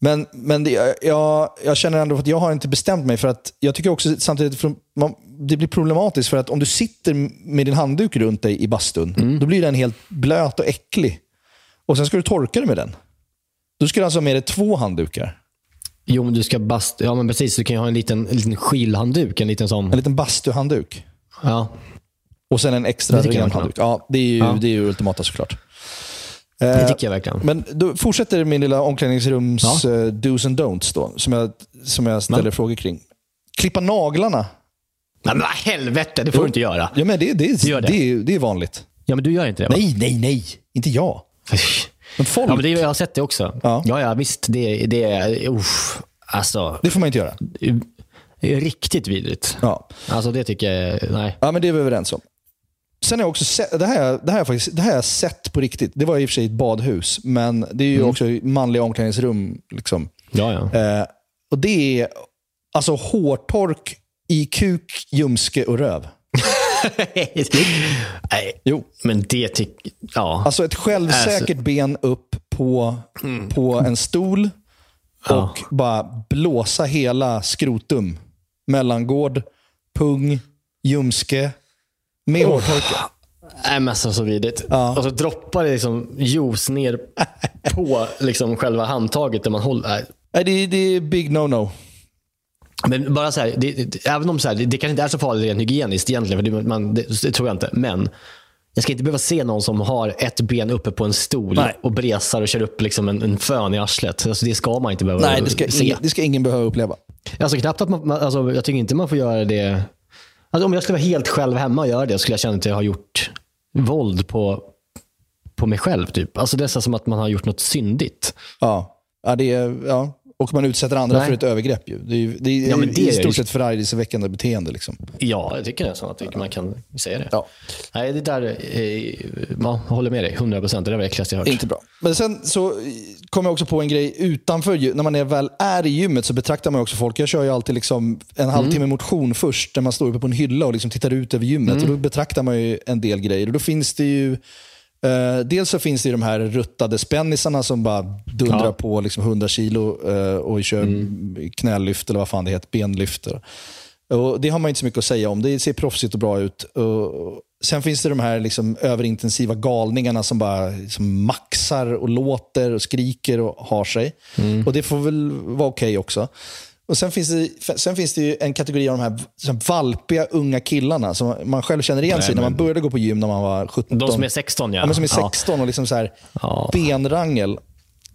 Men, men det, jag, jag känner ändå att jag har inte bestämt mig för att jag tycker också samtidigt att man, det blir problematiskt för att om du sitter med din handduk runt dig i bastun, då blir den helt blöt och äcklig. Och sen ska du torka dig med den. Då ska du alltså ha med dig två handdukar. Jo, men du ska basta. Ja, men precis. Du kan ju ha en liten, en liten skilhandduk. En liten sån. En liten bastuhandduk. Ja. Och sen en extra ren handduk. Ja, det är ju, Ja. det är ju ultimata såklart. Det tycker jag verkligen. Men då fortsätter min lilla omklädningsrums Ja. eh, dos and don'ts då, som jag, som jag ställer Men. frågor kring. Klippa naglarna. Nej, men vad helvete, det får du inte göra. Ja, men det, det, det. det. Det är vanligt. Ja, men du gör inte det va? Nej, nej, nej. Inte jag. Men folk. Ja, men det, jag har sett det också. Ja. Ja, ja, visst. Det, det är... Uff, alltså, Det får man inte göra. det är riktigt vidrigt. Ja. Alltså det tycker jag... Nej. ja, men det är vi överens om. Sen har jag också sett, det här, det, här faktiskt, det här har jag sett på riktigt. Det var i och för sig ett badhus, men det är ju också manliga omklädningsrum. Liksom. Ja, ja. Eh, och det är alltså hårtork i kuk, ljumske och röv. Nej, Jo. men det tycker... Ja. Alltså ett självsäkert ben upp på, på en stol och Ja. bara blåsa hela skrotum. Mellangård, pung, ljumske med hårtorka. Nej, men alltså så vidrigt. Ja. Och så droppar det liksom juice ner på liksom själva handtaget där man håller. Nej, det, det är big no-no. Men bara så här, det, det, även om så här, det, det kanske inte är så farligt rent hygieniskt egentligen, för det, man, det, tror jag inte. Men jag ska inte behöva se någon som har ett ben uppe på en stol Nej. och bresar och kör upp liksom en, en fön i arslet. Alltså, det ska man inte behöva Nej, det ska, se. ingen, det ska ingen behöva uppleva. Alltså knappt att man, alltså, jag tycker inte man får göra det. Alltså, om jag skulle vara helt själv hemma och göra det, skulle jag känna att jag har gjort våld på, på mig själv. Typ. Alltså, det är så som att man har gjort något syndigt. Ja. Ja, det är, ja. Och man utsätter andra Nej. för ett övergrepp. Ju. Det är, det är Ja, men det i är stort sett förargelseväckande beteende. Liksom. Ja, jag tycker nästan att man kan säga det. Ja. Nej, det där, eh, jag håller med dig. 100 procent. Det där var det äckligaste jag hört. Inte bra. Men sen så kom jag också på en grej utanför. När man är väl är i gymmet så betraktar man också folk. Jag kör ju alltid liksom en halvtimme motion först, där man står uppe på en hylla och liksom tittar ut över gymmet. Och då betraktar man ju en del grejer. Och då finns det ju eh, dels så finns det de här ruttade spännisarna som bara dundrar Ja. på liksom 100 kilo eh, och kör knälyft eller vad fan det heter, benlyft. Och det har man inte så mycket att säga om. Det ser proffsigt och bra ut. Och sen finns det de här liksom överintensiva galningarna som bara liksom maxar och låter och skriker och har sig. Och Det får väl vara okej också. Och sen finns, det, sen finns det ju en kategori av de här valpiga unga killarna som man själv känner igen sig när man började gå på gym när man var 17. De som är 16 ja. Ja, men som är Ja. 16 och liksom så här Ja. benrangel.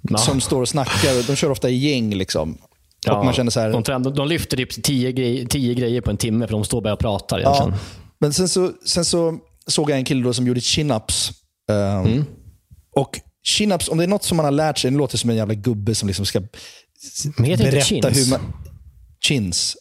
Ja. Som står och snackar. De kör ofta i gäng. Liksom. Ja, Och man känner så här, de, tränar- de lyfter typ 10 grej, tio grejer på en timme för de står bara och pratar Ja, men sen så, sen så såg jag en kille som gjorde chin-ups. Um, Mm. Och chin-ups, om det är något som man har lärt sig, det låter som en jävla gubbe som liksom ska Men heter berätta inte chins? hur man... Chins.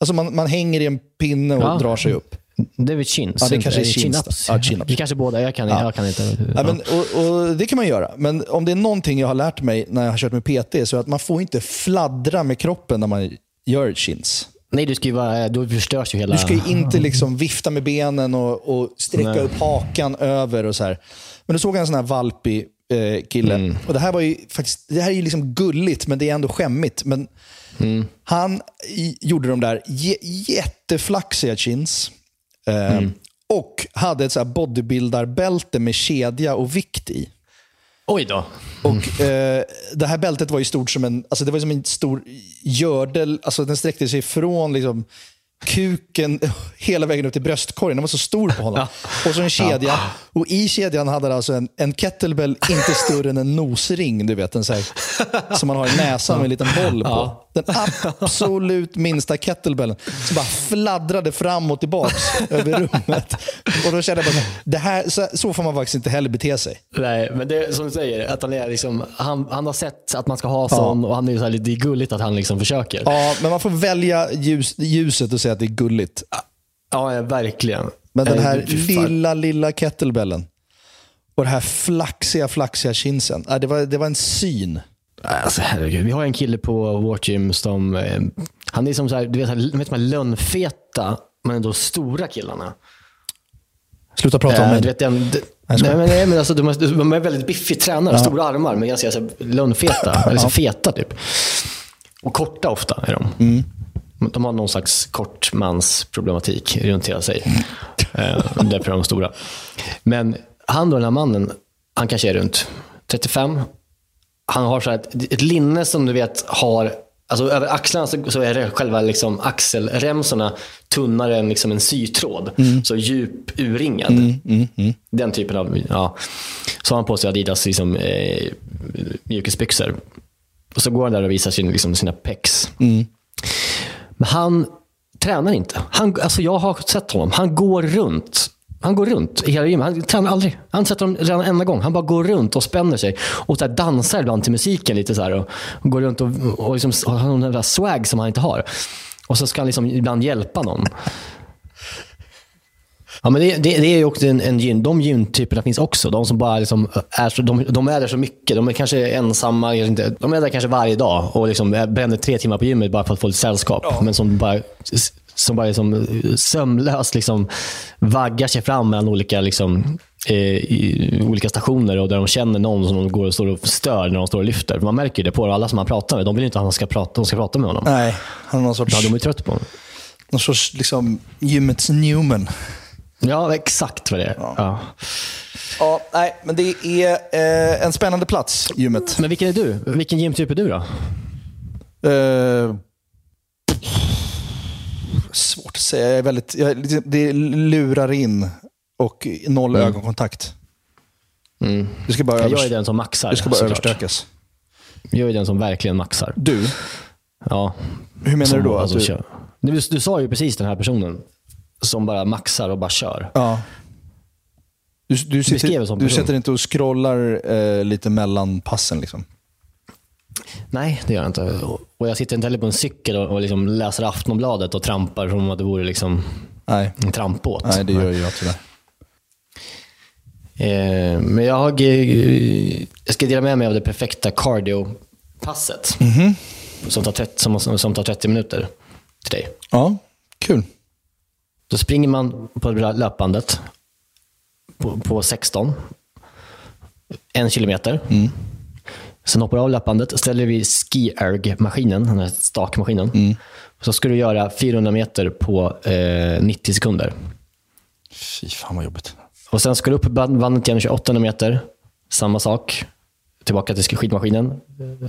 Alltså man, man hänger i en pinne och Ja. drar sig upp. Det är väl chins? Ja, det kanske är chins Chin-ups. då. Ja, chin-ups. Vi kanske båda. Jag kan, jag kan inte. Ja, men, och, och Det kan man göra. Men om det är någonting jag har lärt mig när jag har kört med PT så är att man får inte fladdra med kroppen när man gör chins. Nej, du ska ju vara, då förstörs ju hela... Du ska ju inte liksom vifta med benen och, och sträcka Nej. upp hakan över och så här. Men då såg jag en sån här valpig eh, kille. Mm. Och det här var ju faktiskt, det här är ju liksom gulligt, men det är ändå skämmigt. Men Mm. han i, gjorde de där jätteflaxiga chins. Eh, Mm. Och hade ett så här bodybuildarbälte med kedja och vikt i. Oj då. Och eh, Det här bältet var ju stort som en, alltså det var som en stor gördel. Alltså den sträckte sig från liksom, kuken hela vägen upp till bröstkorgen. Den var så stor på honom. Och så en kedja. Och I kedjan hade han alltså en, en kettlebell inte större än en nosring. Du vet, en så här, som man har i näsan med en liten boll på. Den absolut minsta kettlebellen. Som bara fladdrade fram och tillbaka över rummet. Och då kände jag bara, det här, så, så får man faktiskt inte heller bete sig. Nej, men det är som du säger, att han, är liksom, han, han har sett att man ska ha sån och han är så här, lite gulligt att han liksom försöker. Ja, men man får välja ljus, ljuset och säga att det är gulligt. Ja, ja verkligen. Men den här lilla, lilla kettlebellen och det här flaxiga, flaxiga chinsen. Ja, det, var, det var en syn. Alltså, herregud. Vi har en kille på vårt gym som, eh, han är som så här, du vet, så här, lönnfeta, men ändå stora killarna. Sluta prata om Eh, mig. du vet, den, d- nej, men, nej, men alltså, de, är, de är väldigt biffigt tränare, stora armar, men ganska lönnfeta, eller så feta typ. Och korta ofta är de. Mm. De har någon slags kortmansproblematik runt hela sig. Eh, därför är de stora. Men han då, den här mannen, han kanske är runt 35. Han har så ett, ett linne som du vet har, alltså över axlarna så, så är det själva liksom axelremsorna tunnare än liksom en sytråd. Så djup urringad. Den typen av, ja. Så har han på sig Adidas liksom, eh, mjukisbyxor. Och så går han där och visar sin, liksom, sina pecs. Men han tränar inte. Han, alltså jag har sett honom. Han går runt. Han går runt i hela gymmet. Han tränar aldrig. Han sätter dem redan en enda gång. Han bara går runt och spänner sig. Och så här dansar ibland till musiken lite så här. Och, och går runt och, och, liksom, och har någon där swag som han inte har. Och så ska han liksom ibland hjälpa någon. Ja, men det, det, det är ju också en, en gyn. De gyntyperna finns också. De som bara liksom är, så, de, de är där så mycket. De är kanske ensamma. Inte, de är där kanske varje dag och liksom bränner tre timmar på gymmet bara för att få lite sällskap. Men som bara, som bara liksom sömlöst liksom vaggar sig fram mellan olika, liksom, eh, olika stationer och där de känner någon som de går och står och stör när de står och lyfter. Man märker det på alla som man pratar med. De vill inte att han ska prata, de ska prata med honom. Nej, han har någon sorts, Ja, de är trötta på honom. någon sorts liksom, gymmets Newman. Ja, exakt vad det är. Ja. Ja, nej, men det är eh, en spännande plats, gymmet. Men vilken är du? Vilken gymtyp är du då? Eh, svårt att säga. Jag är väldigt, jag, det lurar in och noll ögonkontakt. Du ska bara, Jag är den som maxar. du ska bara överstökas. Jag är den som verkligen maxar. Du, Ja. hur menar Som, du då? Alltså, du. Du, du sa ju precis den här personen som bara maxar och bara kör. ja. du, du, sitter, du sätter inte och scrollar eh, lite mellan passen? Liksom. Nej, det gör jag inte. Och- jag sitter inte heller på en cykel och, och liksom läser Aftonbladet och trampar som att det vore liksom Nej, en trampbåt. nej, det gör ju jag tyvärr. Eh, men jag, eh, jag ska dela med mig av det perfekta cardio-passet. Mhm. Som, tar 30, som, som tar 30 minuter till dig. Ja, kul. Då springer man på det där löpbandet på, på 16. En kilometer. Sen hoppar du av löpbandet, ställer vi ski-erg-maskinen, den här stakmaskinen. Så ska du göra 400 meter på eh, 90 sekunder. Fy fan vad jobbigt. Och Sen ska du upp på bandet igen och köra 800 meter. Samma sak. Tillbaka till skidmaskinen.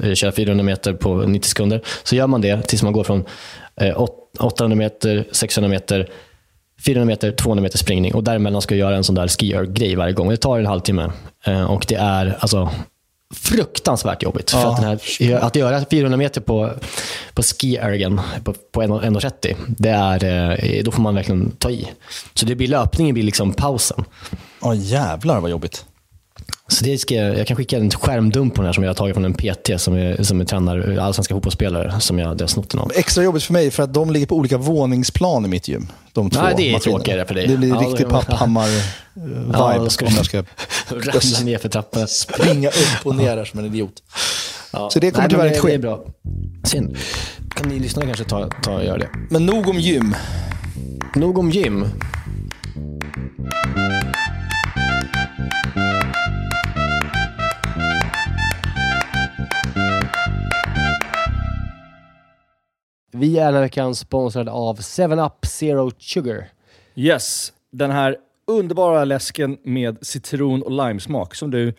Eh, Köra 400 meter på 90 sekunder. Så gör man det tills man går från eh, åt- 800 meter, 600 meter, 400 meter, 200 meter springning. Och däremellan ska jag göra en sån där ski-grej varje gång. Det tar en halvtimme. Eh, Och det är alltså fruktansvärt jobbigt. För att, den här, att göra 400 meter på, på ski-ergen på, på 1,30, det är, eh, då får man verkligen ta i. Så det blir löpningen blir liksom pausen. Ja, jävlar vad jobbigt. Så det ska jag, jag kan skicka en skärmdump på den här som jag har tagit från en PT som är, som är tränar allsvenska fotbollsspelare som jag, har snott den av. Extra jobbigt för mig för att de ligger på olika våningsplan i mitt gym. De två Nej, det är tråkigare för dig. Det blir Ja, riktig det- papphammar-vibe då ska om jag ska Ramla ner för trappan. springa upp och ner här som en idiot. Så det kommer Nej, tyvärr inte ske. Det är bra. Synd. Kan ni lyssnare kanske ta, ta och göra det. Men nog om gym. Nog om gym. Vi är den här veckan sponsrade av 7up Zero Sugar. Yes, den här underbara läsken med citron och limesmak som du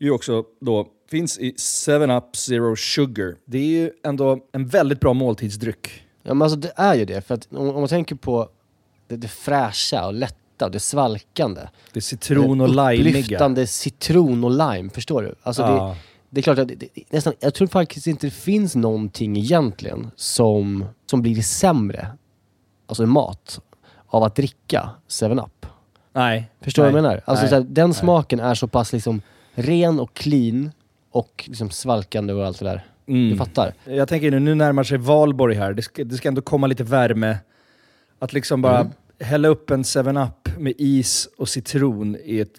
ju också då finns i 7up Zero Sugar. Det är ju ändå en väldigt bra måltidsdryck. Ja, men alltså det är ju det. För att om, om man tänker på det, det fräscha och lätta och det svalkande. Det är citron och det limeiga. Upplyftande citron och lime, förstår du? Alltså Ja. det, det är klart att det, det, nästan, jag tror faktiskt inte det finns någonting egentligen som, som blir sämre, alltså mat, av att dricka 7up. Nej. Förstår du nej, vad jag menar? Alltså nej. så här, den smaken är så pass liksom ren och clean och liksom svalkande och allt det där. Mm. Du fattar? Jag tänker nu, nu närmar sig valborg här. Det ska, det ska ändå komma lite värme. Att liksom bara Mm. hälla upp en 7-Up med is och citron i ett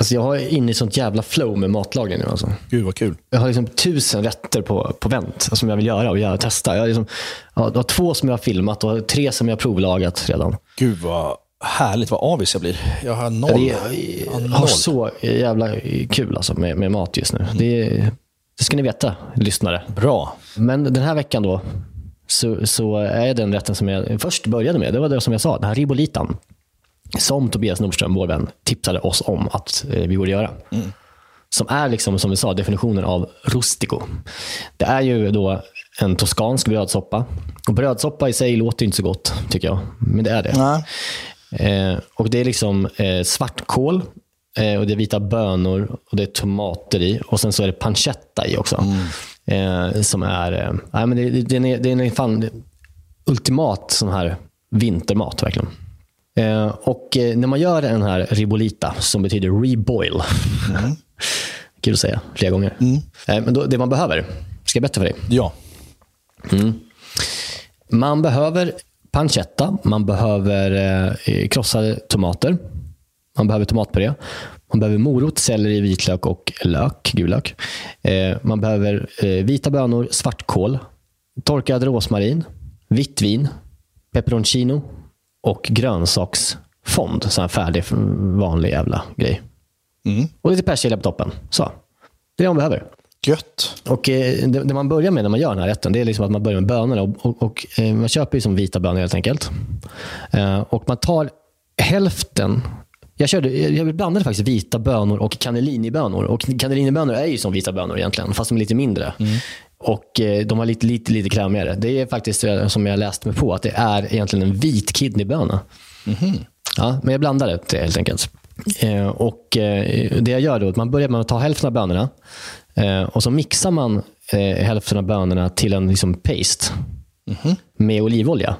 Alltså jag är inne i sånt jävla flow med matlagning nu. Alltså. Gud vad kul. Jag har liksom tusen rätter på, på vänt som jag vill göra och göra, testa. Jag har, liksom, ja, jag har två som jag har filmat och tre som jag har provlagat redan. Gud vad härligt, vad avis jag blir. Jag har noll. Det jag noll. har så jävla kul alltså med, med mat just nu. Det, är- det ska ni veta, lyssnare. Bra. Men den här veckan då, så, så är den rätten som jag först började med, det var det som jag sa, den här ribolitan. Som Tobias Nordström, vår vän, tipsade oss om att eh, vi borde göra. Som är, liksom, som vi sa, definitionen av rustico. Det är ju då en toskansk brödsoppa. Och brödsoppa i sig låter inte så gott, tycker jag. Men det är det. Nej. Eh, och det är liksom eh, svartkål, eh, och det är vita bönor och det är tomater i. Och sen så är det pancetta i också. Eh, som är, eh, nej, men det, det, den är, den är fan ultimat sån här vintermat verkligen. Eh, och eh, när man gör den här ribolita, som betyder reboil. Kul att säga flera gånger. Eh, men då, det man behöver, ska jag berätta för dig? Ja. Man behöver pancetta, man behöver eh, krossade tomater, man behöver tomatpuré, man behöver morot, selleri, vitlök och lök, gul lök. Eh, man behöver eh, vita bönor, svartkål, torkad rosmarin, vitt vin, peperoncino och grönsaksfond. Sån här färdig, vanlig jävla grej. Och lite persilja på toppen. Så. Det är det man behöver. Gött. Och eh, det, det man börjar med när man gör den här rätten, det är liksom att man börjar med bönorna. Och, och, och, eh, man köper ju som vita bönor helt enkelt. Eh, och man tar hälften jag, körde, jag blandade faktiskt vita bönor och cannellinibönor. Och cannellinibönor är ju som vita bönor egentligen, fast de är lite mindre. Och eh, de var lite, lite, lite krämigare. Det är faktiskt, som jag läst mig på, att det är egentligen en vit kidneyböna. Ja, men jag blandade det helt enkelt. Eh, och eh, Det jag gör då är att man börjar med att ta hälften av bönorna och så mixar man hälften av bönorna till en liksom, paste med olivolja.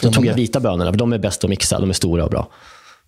Så gör tog jag vita bönorna, för de är bäst att mixa. De är stora och bra.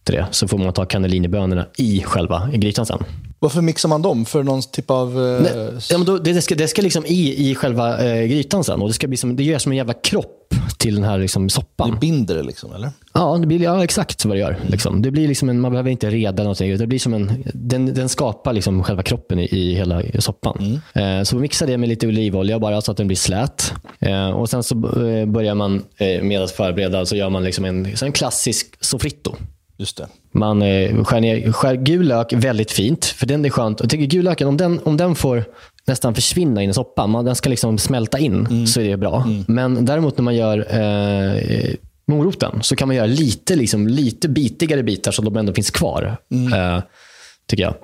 Till det. Så får man ta cannellinibönorna i själva grytan sen. Varför mixar man dem? För någon typ av... eh, Nej, ja, men då, det, det, ska, det ska liksom i, i själva eh, grytan sen. Och det, ska bli som, det gör som en jävla kropp till den här liksom, soppan. Det binder det liksom, eller? Ja, det blir ja, exakt vad det gör. Liksom. Det blir liksom en, man behöver inte reda någonting. Det blir som en, den, den skapar liksom själva kroppen i, i hela soppan. Eh, så mixa det med lite olivolja bara så att den blir slät. Eh, och Sen så eh, börjar man eh, med att förbereda. Så gör man liksom en, så en klassisk sofrito. Just det. Man eh, skär, ner, skär gul lök väldigt fint, för den är skönt. Jag tycker gul löken, om den, om den får nästan försvinna in i soppan. Man, den ska liksom smälta in, Mm. så är det bra. Men däremot när man gör eh, moroten så kan man göra lite, liksom, lite bitigare bitar så de ändå finns kvar. Mm. Eh, tycker jag.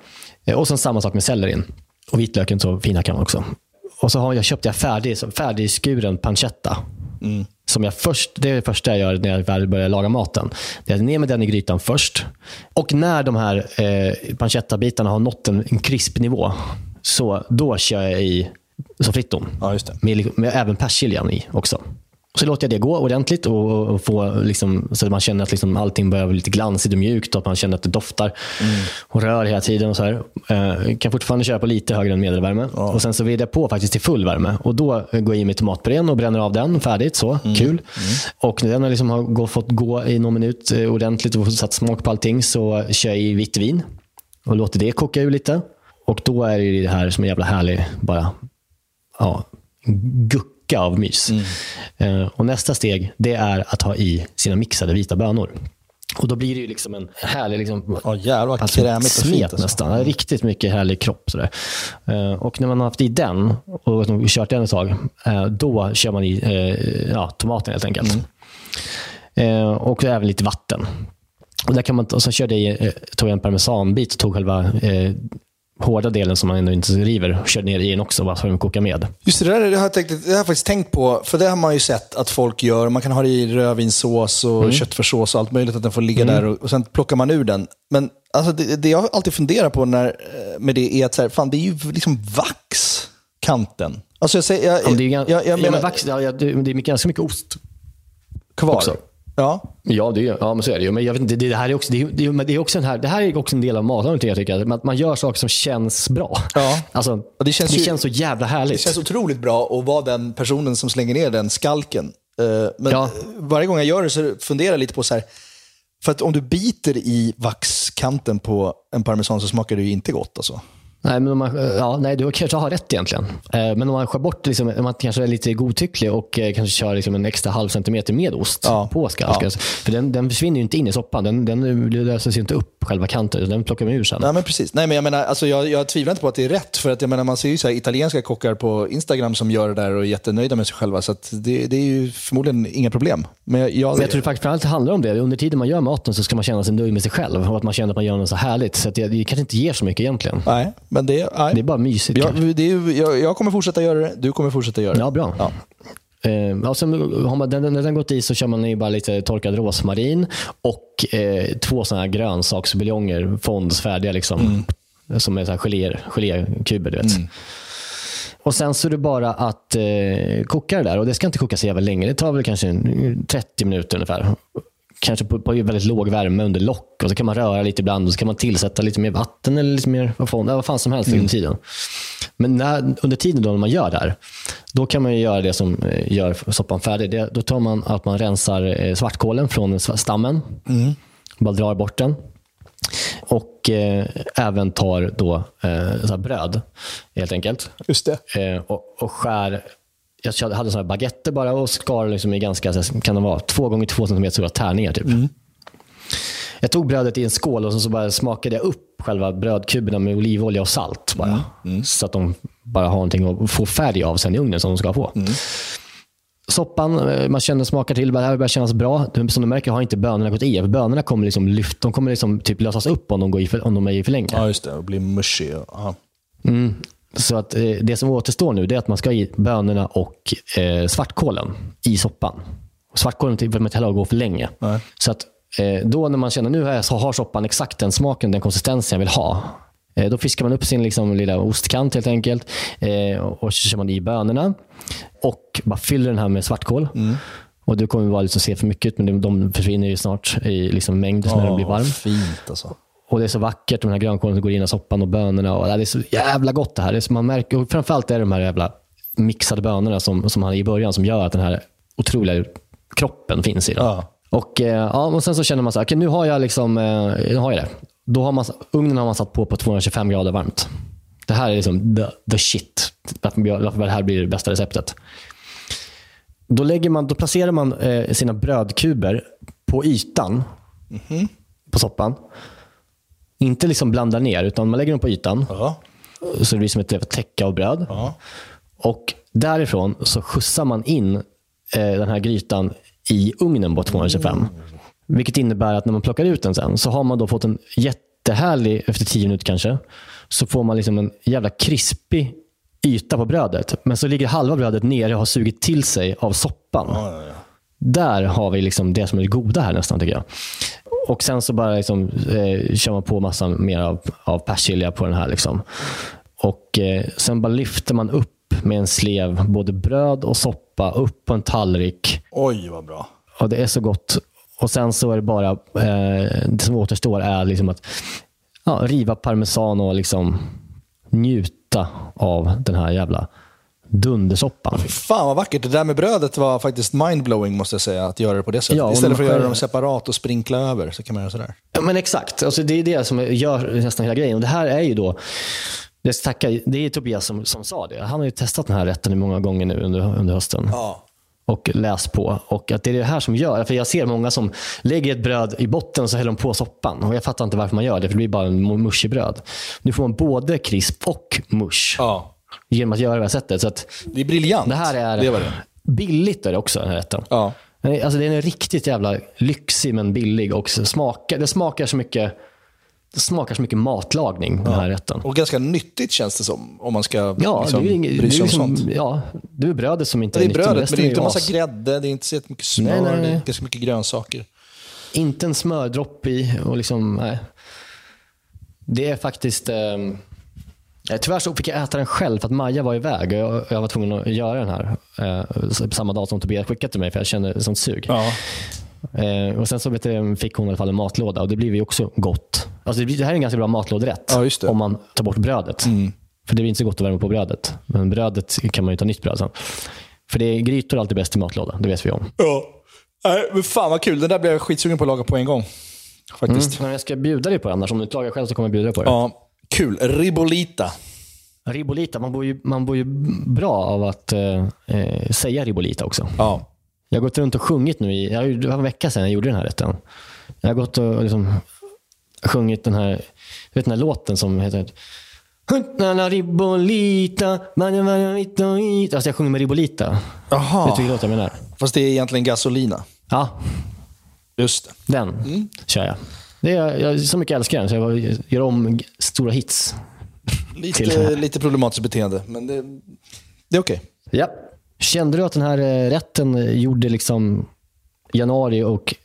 Eh, Och sen samma sak med sellerin. Och vitlöken så fina kan man också. Och så har jag köpt jag färdig, färdigskuren pancetta. Mm. Som jag först, det är det första jag gör när jag väl börjar laga maten. Det är ner med den i grytan först. Och när de här eh, pancetta-bitarna har nått en, en krispnivå, så då kör jag i soffritton. Ja, just det. Med, med även persiljan i också. Så låter jag det gå ordentligt och, och få liksom, så att man känner att liksom allting börjar bli lite glansigt och mjukt och att man känner att det doftar och rör hela tiden. och så här. Eh, kan fortfarande köra på lite högre än medelvärme. Och Sen så vrider jag på faktiskt till full värme. Och Då går jag i med tomatpurén och bränner av den färdigt. så Kul. Och när den liksom har gå, fått gå i någon minut eh, ordentligt och satt smak på allting så kör jag i vitt vin och låter det koka ur lite. Och då är det det här som är jävla härlig, bara ja, gucka av mys. Eh, och nästa steg, det är att ha i sina mixade vita bönor. Och då blir det ju liksom en härlig liksom, Ja, jävlar alltså, krämigt och smet fint. Alltså. nästan. Ja, Riktigt mycket härlig kropp. Sådär. Eh, och när man har haft i den och kört den ett tag, eh, då kör man i ja, tomaten helt enkelt. Eh, och även lite vatten. Och där kan man, och så körde jag tog jag en parmesanbit och tog själva eh, hårda delen som man ändå inte river körde ner i den också bara för att koka med. Just det, där det har, jag tänkt, det har jag faktiskt tänkt på, för det har man ju sett att folk gör. Man kan ha det i rödvinssås och Mm. köttfärssås och allt möjligt, att den får ligga där och, och sen plockar man ur den. Men alltså, det, det jag alltid funderar på när, eh, med det är att så här, fan, det är ju liksom vax, kanten. Alltså jag, säger, jag, Ja, det är, jag, menar men vax, ja, ja, det, är ganska mycket ost. kvar. också. Ja, Ja, det, ja men så är det ju. Men jag vet inte, det, det här är också, det, det, det, är också en här, det här är också en del av matlagningen, jag tycker. Att man gör saker som känns bra. Ja. Alltså, det det känns, känns ju- så jävla härligt. Det känns otroligt bra att vara den personen som slänger ner den skalken. Eh, Men Ja. varje gång jag gör det så funderar jag lite på så här, för att om du biter i vaxkanten på en parmesan så smakar det ju inte gott alltså. Nej, men om man, ja, nej, du kanske har rätt egentligen. Eh, Men om man skär bort, liksom, om man kanske är lite godtycklig och eh, kanske kör liksom en extra halv centimeter med ost Ja. på skalken. För den, den försvinner ju inte in i soppan. Den, den löses ju inte upp själva kanten. Den plockar man ur sen. Nej men precis. Nej men jag menar, alltså jag, jag tvivlar inte på att det är rätt. För att jag menar, man ser ju så italienska kockar på Instagram som gör det där och är jättenöjda med sig själva. Så det, det är ju förmodligen inga problem. Men jag, jag, Men jag tror faktiskt framförallt det handlar om det. Under tiden man gör maten så ska man känna sig nöjd med sig själv och att man känner att man gör något så härligt. Så det, det kanske inte ger så mycket egentligen. Nej, men det, nej. Det är bara mysigt. jag, det är, ju- jag, jag kommer fortsätta göra det, du kommer fortsätta göra det. Ja, bra. Ja. Eh, ja, sen har man, den, när den gått i så kör man i bara lite torkad rosmarin och eh, två såna här grönsaksbuljonger, Fonds färdiga, liksom, som är så här gelé, gelékuber. Du vet. Och Sen så är det bara att eh, koka det där. Och Det ska inte koka så jävla länge. Det tar väl kanske en- 30 minuter ungefär. Kanske på, på väldigt låg värme under lock. Och Så kan man röra lite ibland och så kan man tillsätta lite mer vatten eller lite mer vad fan, vad fan som helst under tiden. Men när, under tiden då när man gör det här, då kan man ju göra det som eh, gör soppan färdig. Det, då tar man att man rensar eh, svartkålen från stammen. Bara drar bort den. Och eh, även tar då eh, bröd, helt enkelt. Just det. Eh, och, och skär jag hade här baguetter bara och skar liksom i ganska, kan det vara, två gånger två centimeter stora tärningar. Typ. Jag tog brödet i en skål och så, bara smakade jag upp själva brödkuberna med olivolja och salt. bara. Så att de bara har någonting att få färg av sen i ugnen som de ska få. Soppan, eh, man känner smakar till, det här börjar kännas bra. Som du märker har inte bönorna gått i. För bönorna kommer liksom lyft, de kommer liksom typ lösas upp om de, går i för, om de är i för länge. Ja, just det. Och blir mushy. Ja. Så att, eh, det som återstår nu är att man ska ha i bönorna och eh, svartkålen i soppan. Svartkålen vill man inte heller gå för länge. Nej. Så att eh, då när man känner nu jag, så har soppan exakt den smaken, den konsistensen jag vill ha. Eh, då fiskar man upp sin liksom, lilla ostkant helt enkelt. Eh, och, så kör man i bönorna. Och bara fyller den här med svartkål. Och det kommer vara liksom se för mycket ut, men de, försvinner ju snart i liksom mängd när den blir varm. Fint alltså. Och det är så vackert, de här grönkålen som går in i soppan och bönorna. Och det är så jävla gott det här. Det är så man märker, och framförallt är det de här jävla mixade bönorna som, som han i början som gör att den här otroliga kroppen finns i dem. Ja. Och, eh, ja, och sen så känner man så här, okej, nu har jag liksom, eh, nu har jag det. Då har man, ugnen har man satt på på 225 grader varmt. Det här är liksom the, the shit. Varför, varför det här blir det bästa receptet. Då, lägger man, då placerar man eh, sina brödkuber på ytan på soppan. Inte liksom blandar ner, utan man lägger dem på ytan. Ja. så det blir som ett täcke av bröd. Och därifrån så skjutsar man in eh, den här grytan i ugnen på 225. Vilket innebär att när man plockar ut den sen så har man då fått en jättehärlig, efter 10 minuter kanske, så får man liksom en jävla krispig yta på brödet. Men så ligger halva brödet nere och har sugit till sig av soppan. Där har vi liksom det som är det goda här nästan tycker jag. Och sen så bara liksom, eh, kör man på massa mer av, av persilja på den här. Liksom. Och eh, Sen bara lyfter man upp med en slev både bröd och soppa upp på en tallrik. Oj, vad bra. Och Det är så gott. Och Sen så är det bara, eh, det som återstår är liksom att ja, riva parmesan och liksom njuta av den här jävla dundersoppan. Fan vad vackert. Det där med brödet var faktiskt mindblowing måste jag säga, att göra det på det sättet. Ja, Istället för att göra dem separat och sprinkla över så kan man göra sådär. Ja, men exakt. Alltså, det är det som gör nästan hela grejen. Och det här är ju då, jag ska tacka, det är Tobias som, som sa det. Han har ju testat den här rätten många gånger nu under, under hösten. Ja. Och läst på. Och att det är det här som gör, för jag ser många som lägger ett bröd i botten och så häller de på soppan. Och jag fattar inte varför man gör det, för det blir bara en mushig bröd. Nu får man både krisp och mush ja. Genom att göra det här sättet. Så att Det är briljant. det här är Det var det. billigt är det också, den här rätten. Ja. Alltså, det är en riktigt jävla lyxig men billig och smakar, det smakar så mycket det smakar så mycket matlagning, den här rätten. Och ganska nyttigt känns det som, om man ska Ja, liksom, det är, inget- bry det sig är om liksom, sånt. ja, det är brödet som inte Det är nyttigt, brödet, men det är inte en as. massa grädde, det är inte så mycket smör, Nej, nej, det är nej. ganska mycket grönsaker. Inte en smördropp i. Och liksom, nej. Det är faktiskt... Eh, tyvärr så fick jag äta den själv för att Maja var iväg. Och jag, jag var tvungen att göra den här eh, samma dag som Tobias skickade till mig för jag kände sånt sug. Ja. Eh, och Sen så jag, fick hon i alla fall en matlåda och det blev ju också gott. Alltså det, blir- det här är en ganska bra matlåderätt Ja. Mm. om man tar bort brödet. För det blir inte så gott att värma på brödet. Men brödet kan man ju ta nytt bröd sen. För det är grytor alltid bäst i matlåda, det vet vi om. ja. Men fan vad kul, den där blev jag skitsugen på att laga på en gång. Faktiskt. Men jag ska bjuda dig på det annars. Om du inte lagar själv så kommer jag bjuda dig på det. Ja, kul. Ribolita. Ribolita, man bor ju, man bor ju bra av att eh, eh, säga ribolita också. Ja. Jag har gått runt och sjungit nu i, jag, det var en vecka sedan jag gjorde den här rätten. Jag har gått och liksom sjungit den här, vet den här låten som heter Huntana ribolita, mana mana vita vita. Alltså jag sjunger med ribolita. Vet du Jaha. vilken låt jag menar? Fast det är egentligen gasolina. Ja, Just det. den kör jag. Det är, jag så mycket älskar den så jag gör om stora hits. Lite, lite problematiskt beteende, men det, det är okej. Ja. Kände du att den här eh, rätten eh, gjorde liksom januari och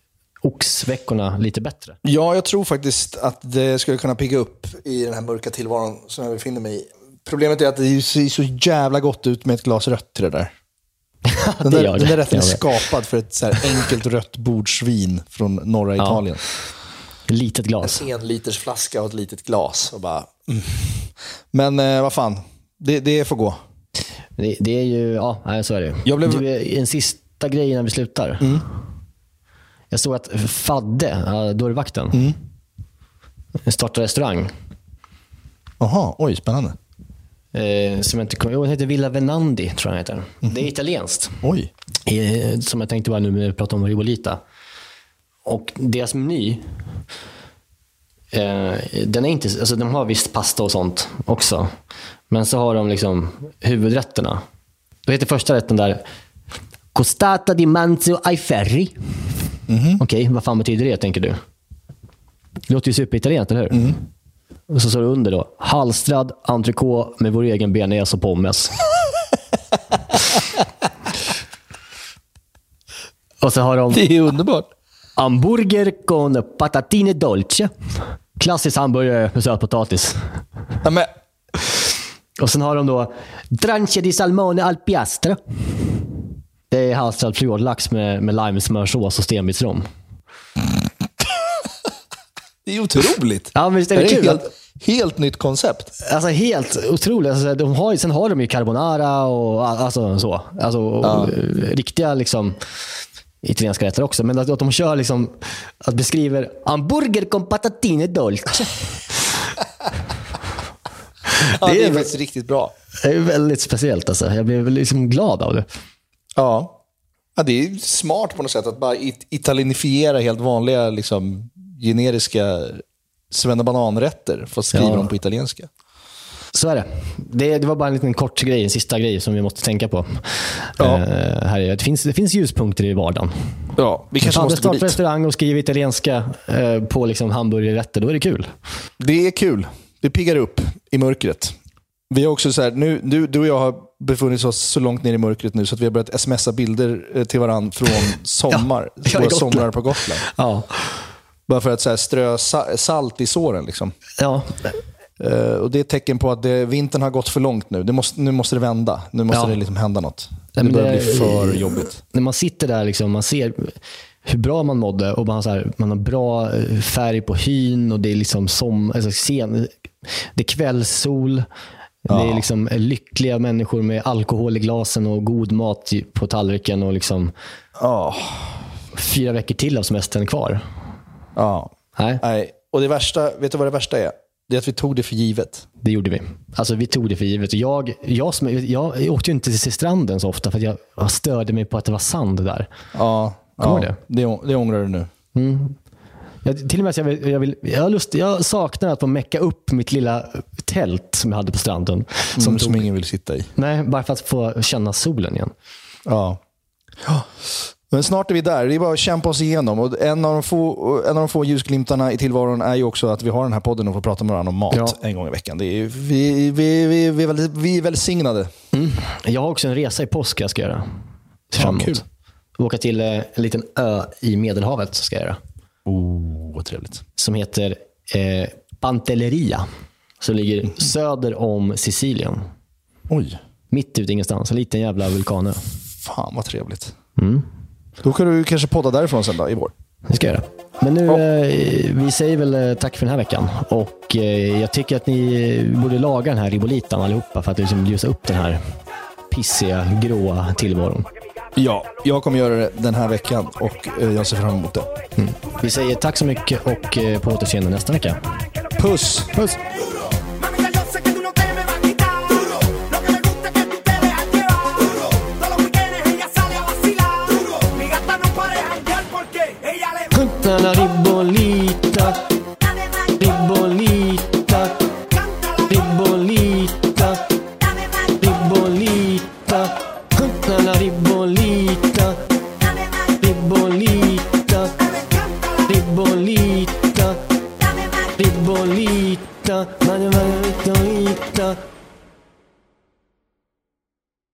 oxveckorna lite bättre? Ja, jag tror faktiskt att det skulle kunna pigga upp i den här mörka tillvaron som jag befinner mig i. Problemet är att det ser så jävla gott ut med ett glas rött till det där. Den där, den där rätten är skapad för ett så enkelt rött bordsvin från norra Italien. Litet glas. En liters flaska och ett litet glas. Och bara, mm. Men eh, vad fan, det, det får gå. Det, det är ju, ja, nej, så är det. Jag blev- du, eh, en sista grej innan vi slutar. Jag såg att Fadde, dörrvakten, startar restaurang. Jaha, oj, spännande. Eh, som jag inte kommer ihåg, den heter Villa Venandi, tror jag den heter. Det är italienskt. Oj. Eh, som jag tänkte bara nu när vi pratar om Ribolita. Och deras meny, eh, den är inte, alltså de har visst pasta och sånt också. Men så har de liksom huvudrätterna. Då heter första rätten där Costata di manzo ai ferri. Okej, vad fan betyder det tänker du? Det låter ju superitalienskt, eller hur? Och så står det under då, halstrad entrecote med vår egen bearnaise och pommes. och så har de Det är underbart. Hamburger con patatine dolce. Klassisk hamburgare med sötpotatis. Ja, men, Och sen har de då Dranche di salmone al piastra. Det är halstrad fjordlax med, med limesmörsås och stenbitsrom. det är otroligt. Ja, men visst är det det är kul? helt, helt nytt koncept. Alltså helt otroligt. Alltså, de har, sen har de ju carbonara och alltså, så. Alltså, och, eh, riktiga liksom, italienska rätter också. Men att, att de kör liksom, att beskriver hamburger con patatine dolce. Ja, Det det, är- är faktiskt riktigt bra. Det är väldigt speciellt. Alltså. Jag blev liksom glad av det. Ja. ja, det är smart på något sätt att bara it- italienifiera helt vanliga liksom, generiska svennebananrätter fast skriva Ja. dem på italienska. Så är det. det. Det var bara en liten kort grej, en sista grej som vi måste tänka på. Ja. Eh, här är, det, finns, det finns ljuspunkter i vardagen. Ja, vi kanske måste gå starta dit. restaurang och skriva italienska eh, på liksom hamburgerrätter, då är det kul. Det är kul. Det piggar upp i mörkret. Vi har också så här, nu, du, du och jag har befunnit oss så långt ner i mörkret nu så att vi har börjat smsa bilder eh, till varandra från sommar. Ja, våra somrar på Gotland. Ja. Bara för att så här, strö sa, salt i såren. Liksom. Ja. Eh, och Det är ett tecken på att det, vintern har gått för långt nu. Måste, nu måste det vända. Nu måste Ja. det liksom hända något. Nej, det börjar det- bli för jobbigt. När man sitter där, liksom, man ser hur bra man mådde och man har, så här, man har bra eh, färg på hyn och det är liksom som, alltså, sen, det är kvällssol. Det är liksom lyckliga människor med alkohol i glasen och god mat på tallriken och liksom Ja. fyra veckor till av semestern kvar. ja. Nej, Nej. Och det värsta, vet du vad det värsta är? Det är att vi tog det för givet. det gjorde vi. Alltså, vi tog det för givet. Jag, jag, jag, jag åkte ju inte till stranden så ofta för att jag, störde mig på att det var sand där. Ja, Kommer ja. det? Det, det ångrar du nu. Jag, till och med jag, vill, jag, vill, jag, har lust, jag saknar att få mecka upp mitt lilla tält som jag hade på stranden. Som, Som som ingen vill sitta i. nej, bara för att få känna solen igen. Ja. Men snart är vi där. Det är bara att kämpa oss igenom. Och en, av de få, en av de få ljusglimtarna i tillvaron är ju också att vi har den här podden och får prata med varandra om mat Ja. en gång i veckan. Det är, vi, vi, vi, vi, är väl, vi är välsignade. Jag har också en resa i påsk jag ska göra. Fram Ja, emot. Åka till eh, en liten ö i Medelhavet ska jag göra. Oh, vad trevligt. Som heter eh, Pantelleria. Som ligger söder om Sicilien. Oj, Mitt ute ingenstans. En liten jävla vulkanö. fan vad trevligt. Då kan du kanske podda därifrån sen då, i vår. Det ska jag göra. Men nu, eh, vi säger väl eh, tack för den här veckan. Och eh, jag tycker att ni eh, borde laga den här ribolitan allihopa för att liksom ljusa upp den här pissiga, gråa tillvaron. Ja, jag kommer göra det den här veckan och eh, jag ser fram emot det. Vi säger tack så mycket och eh, på återseende nästa vecka. Puss! Puss! سنرب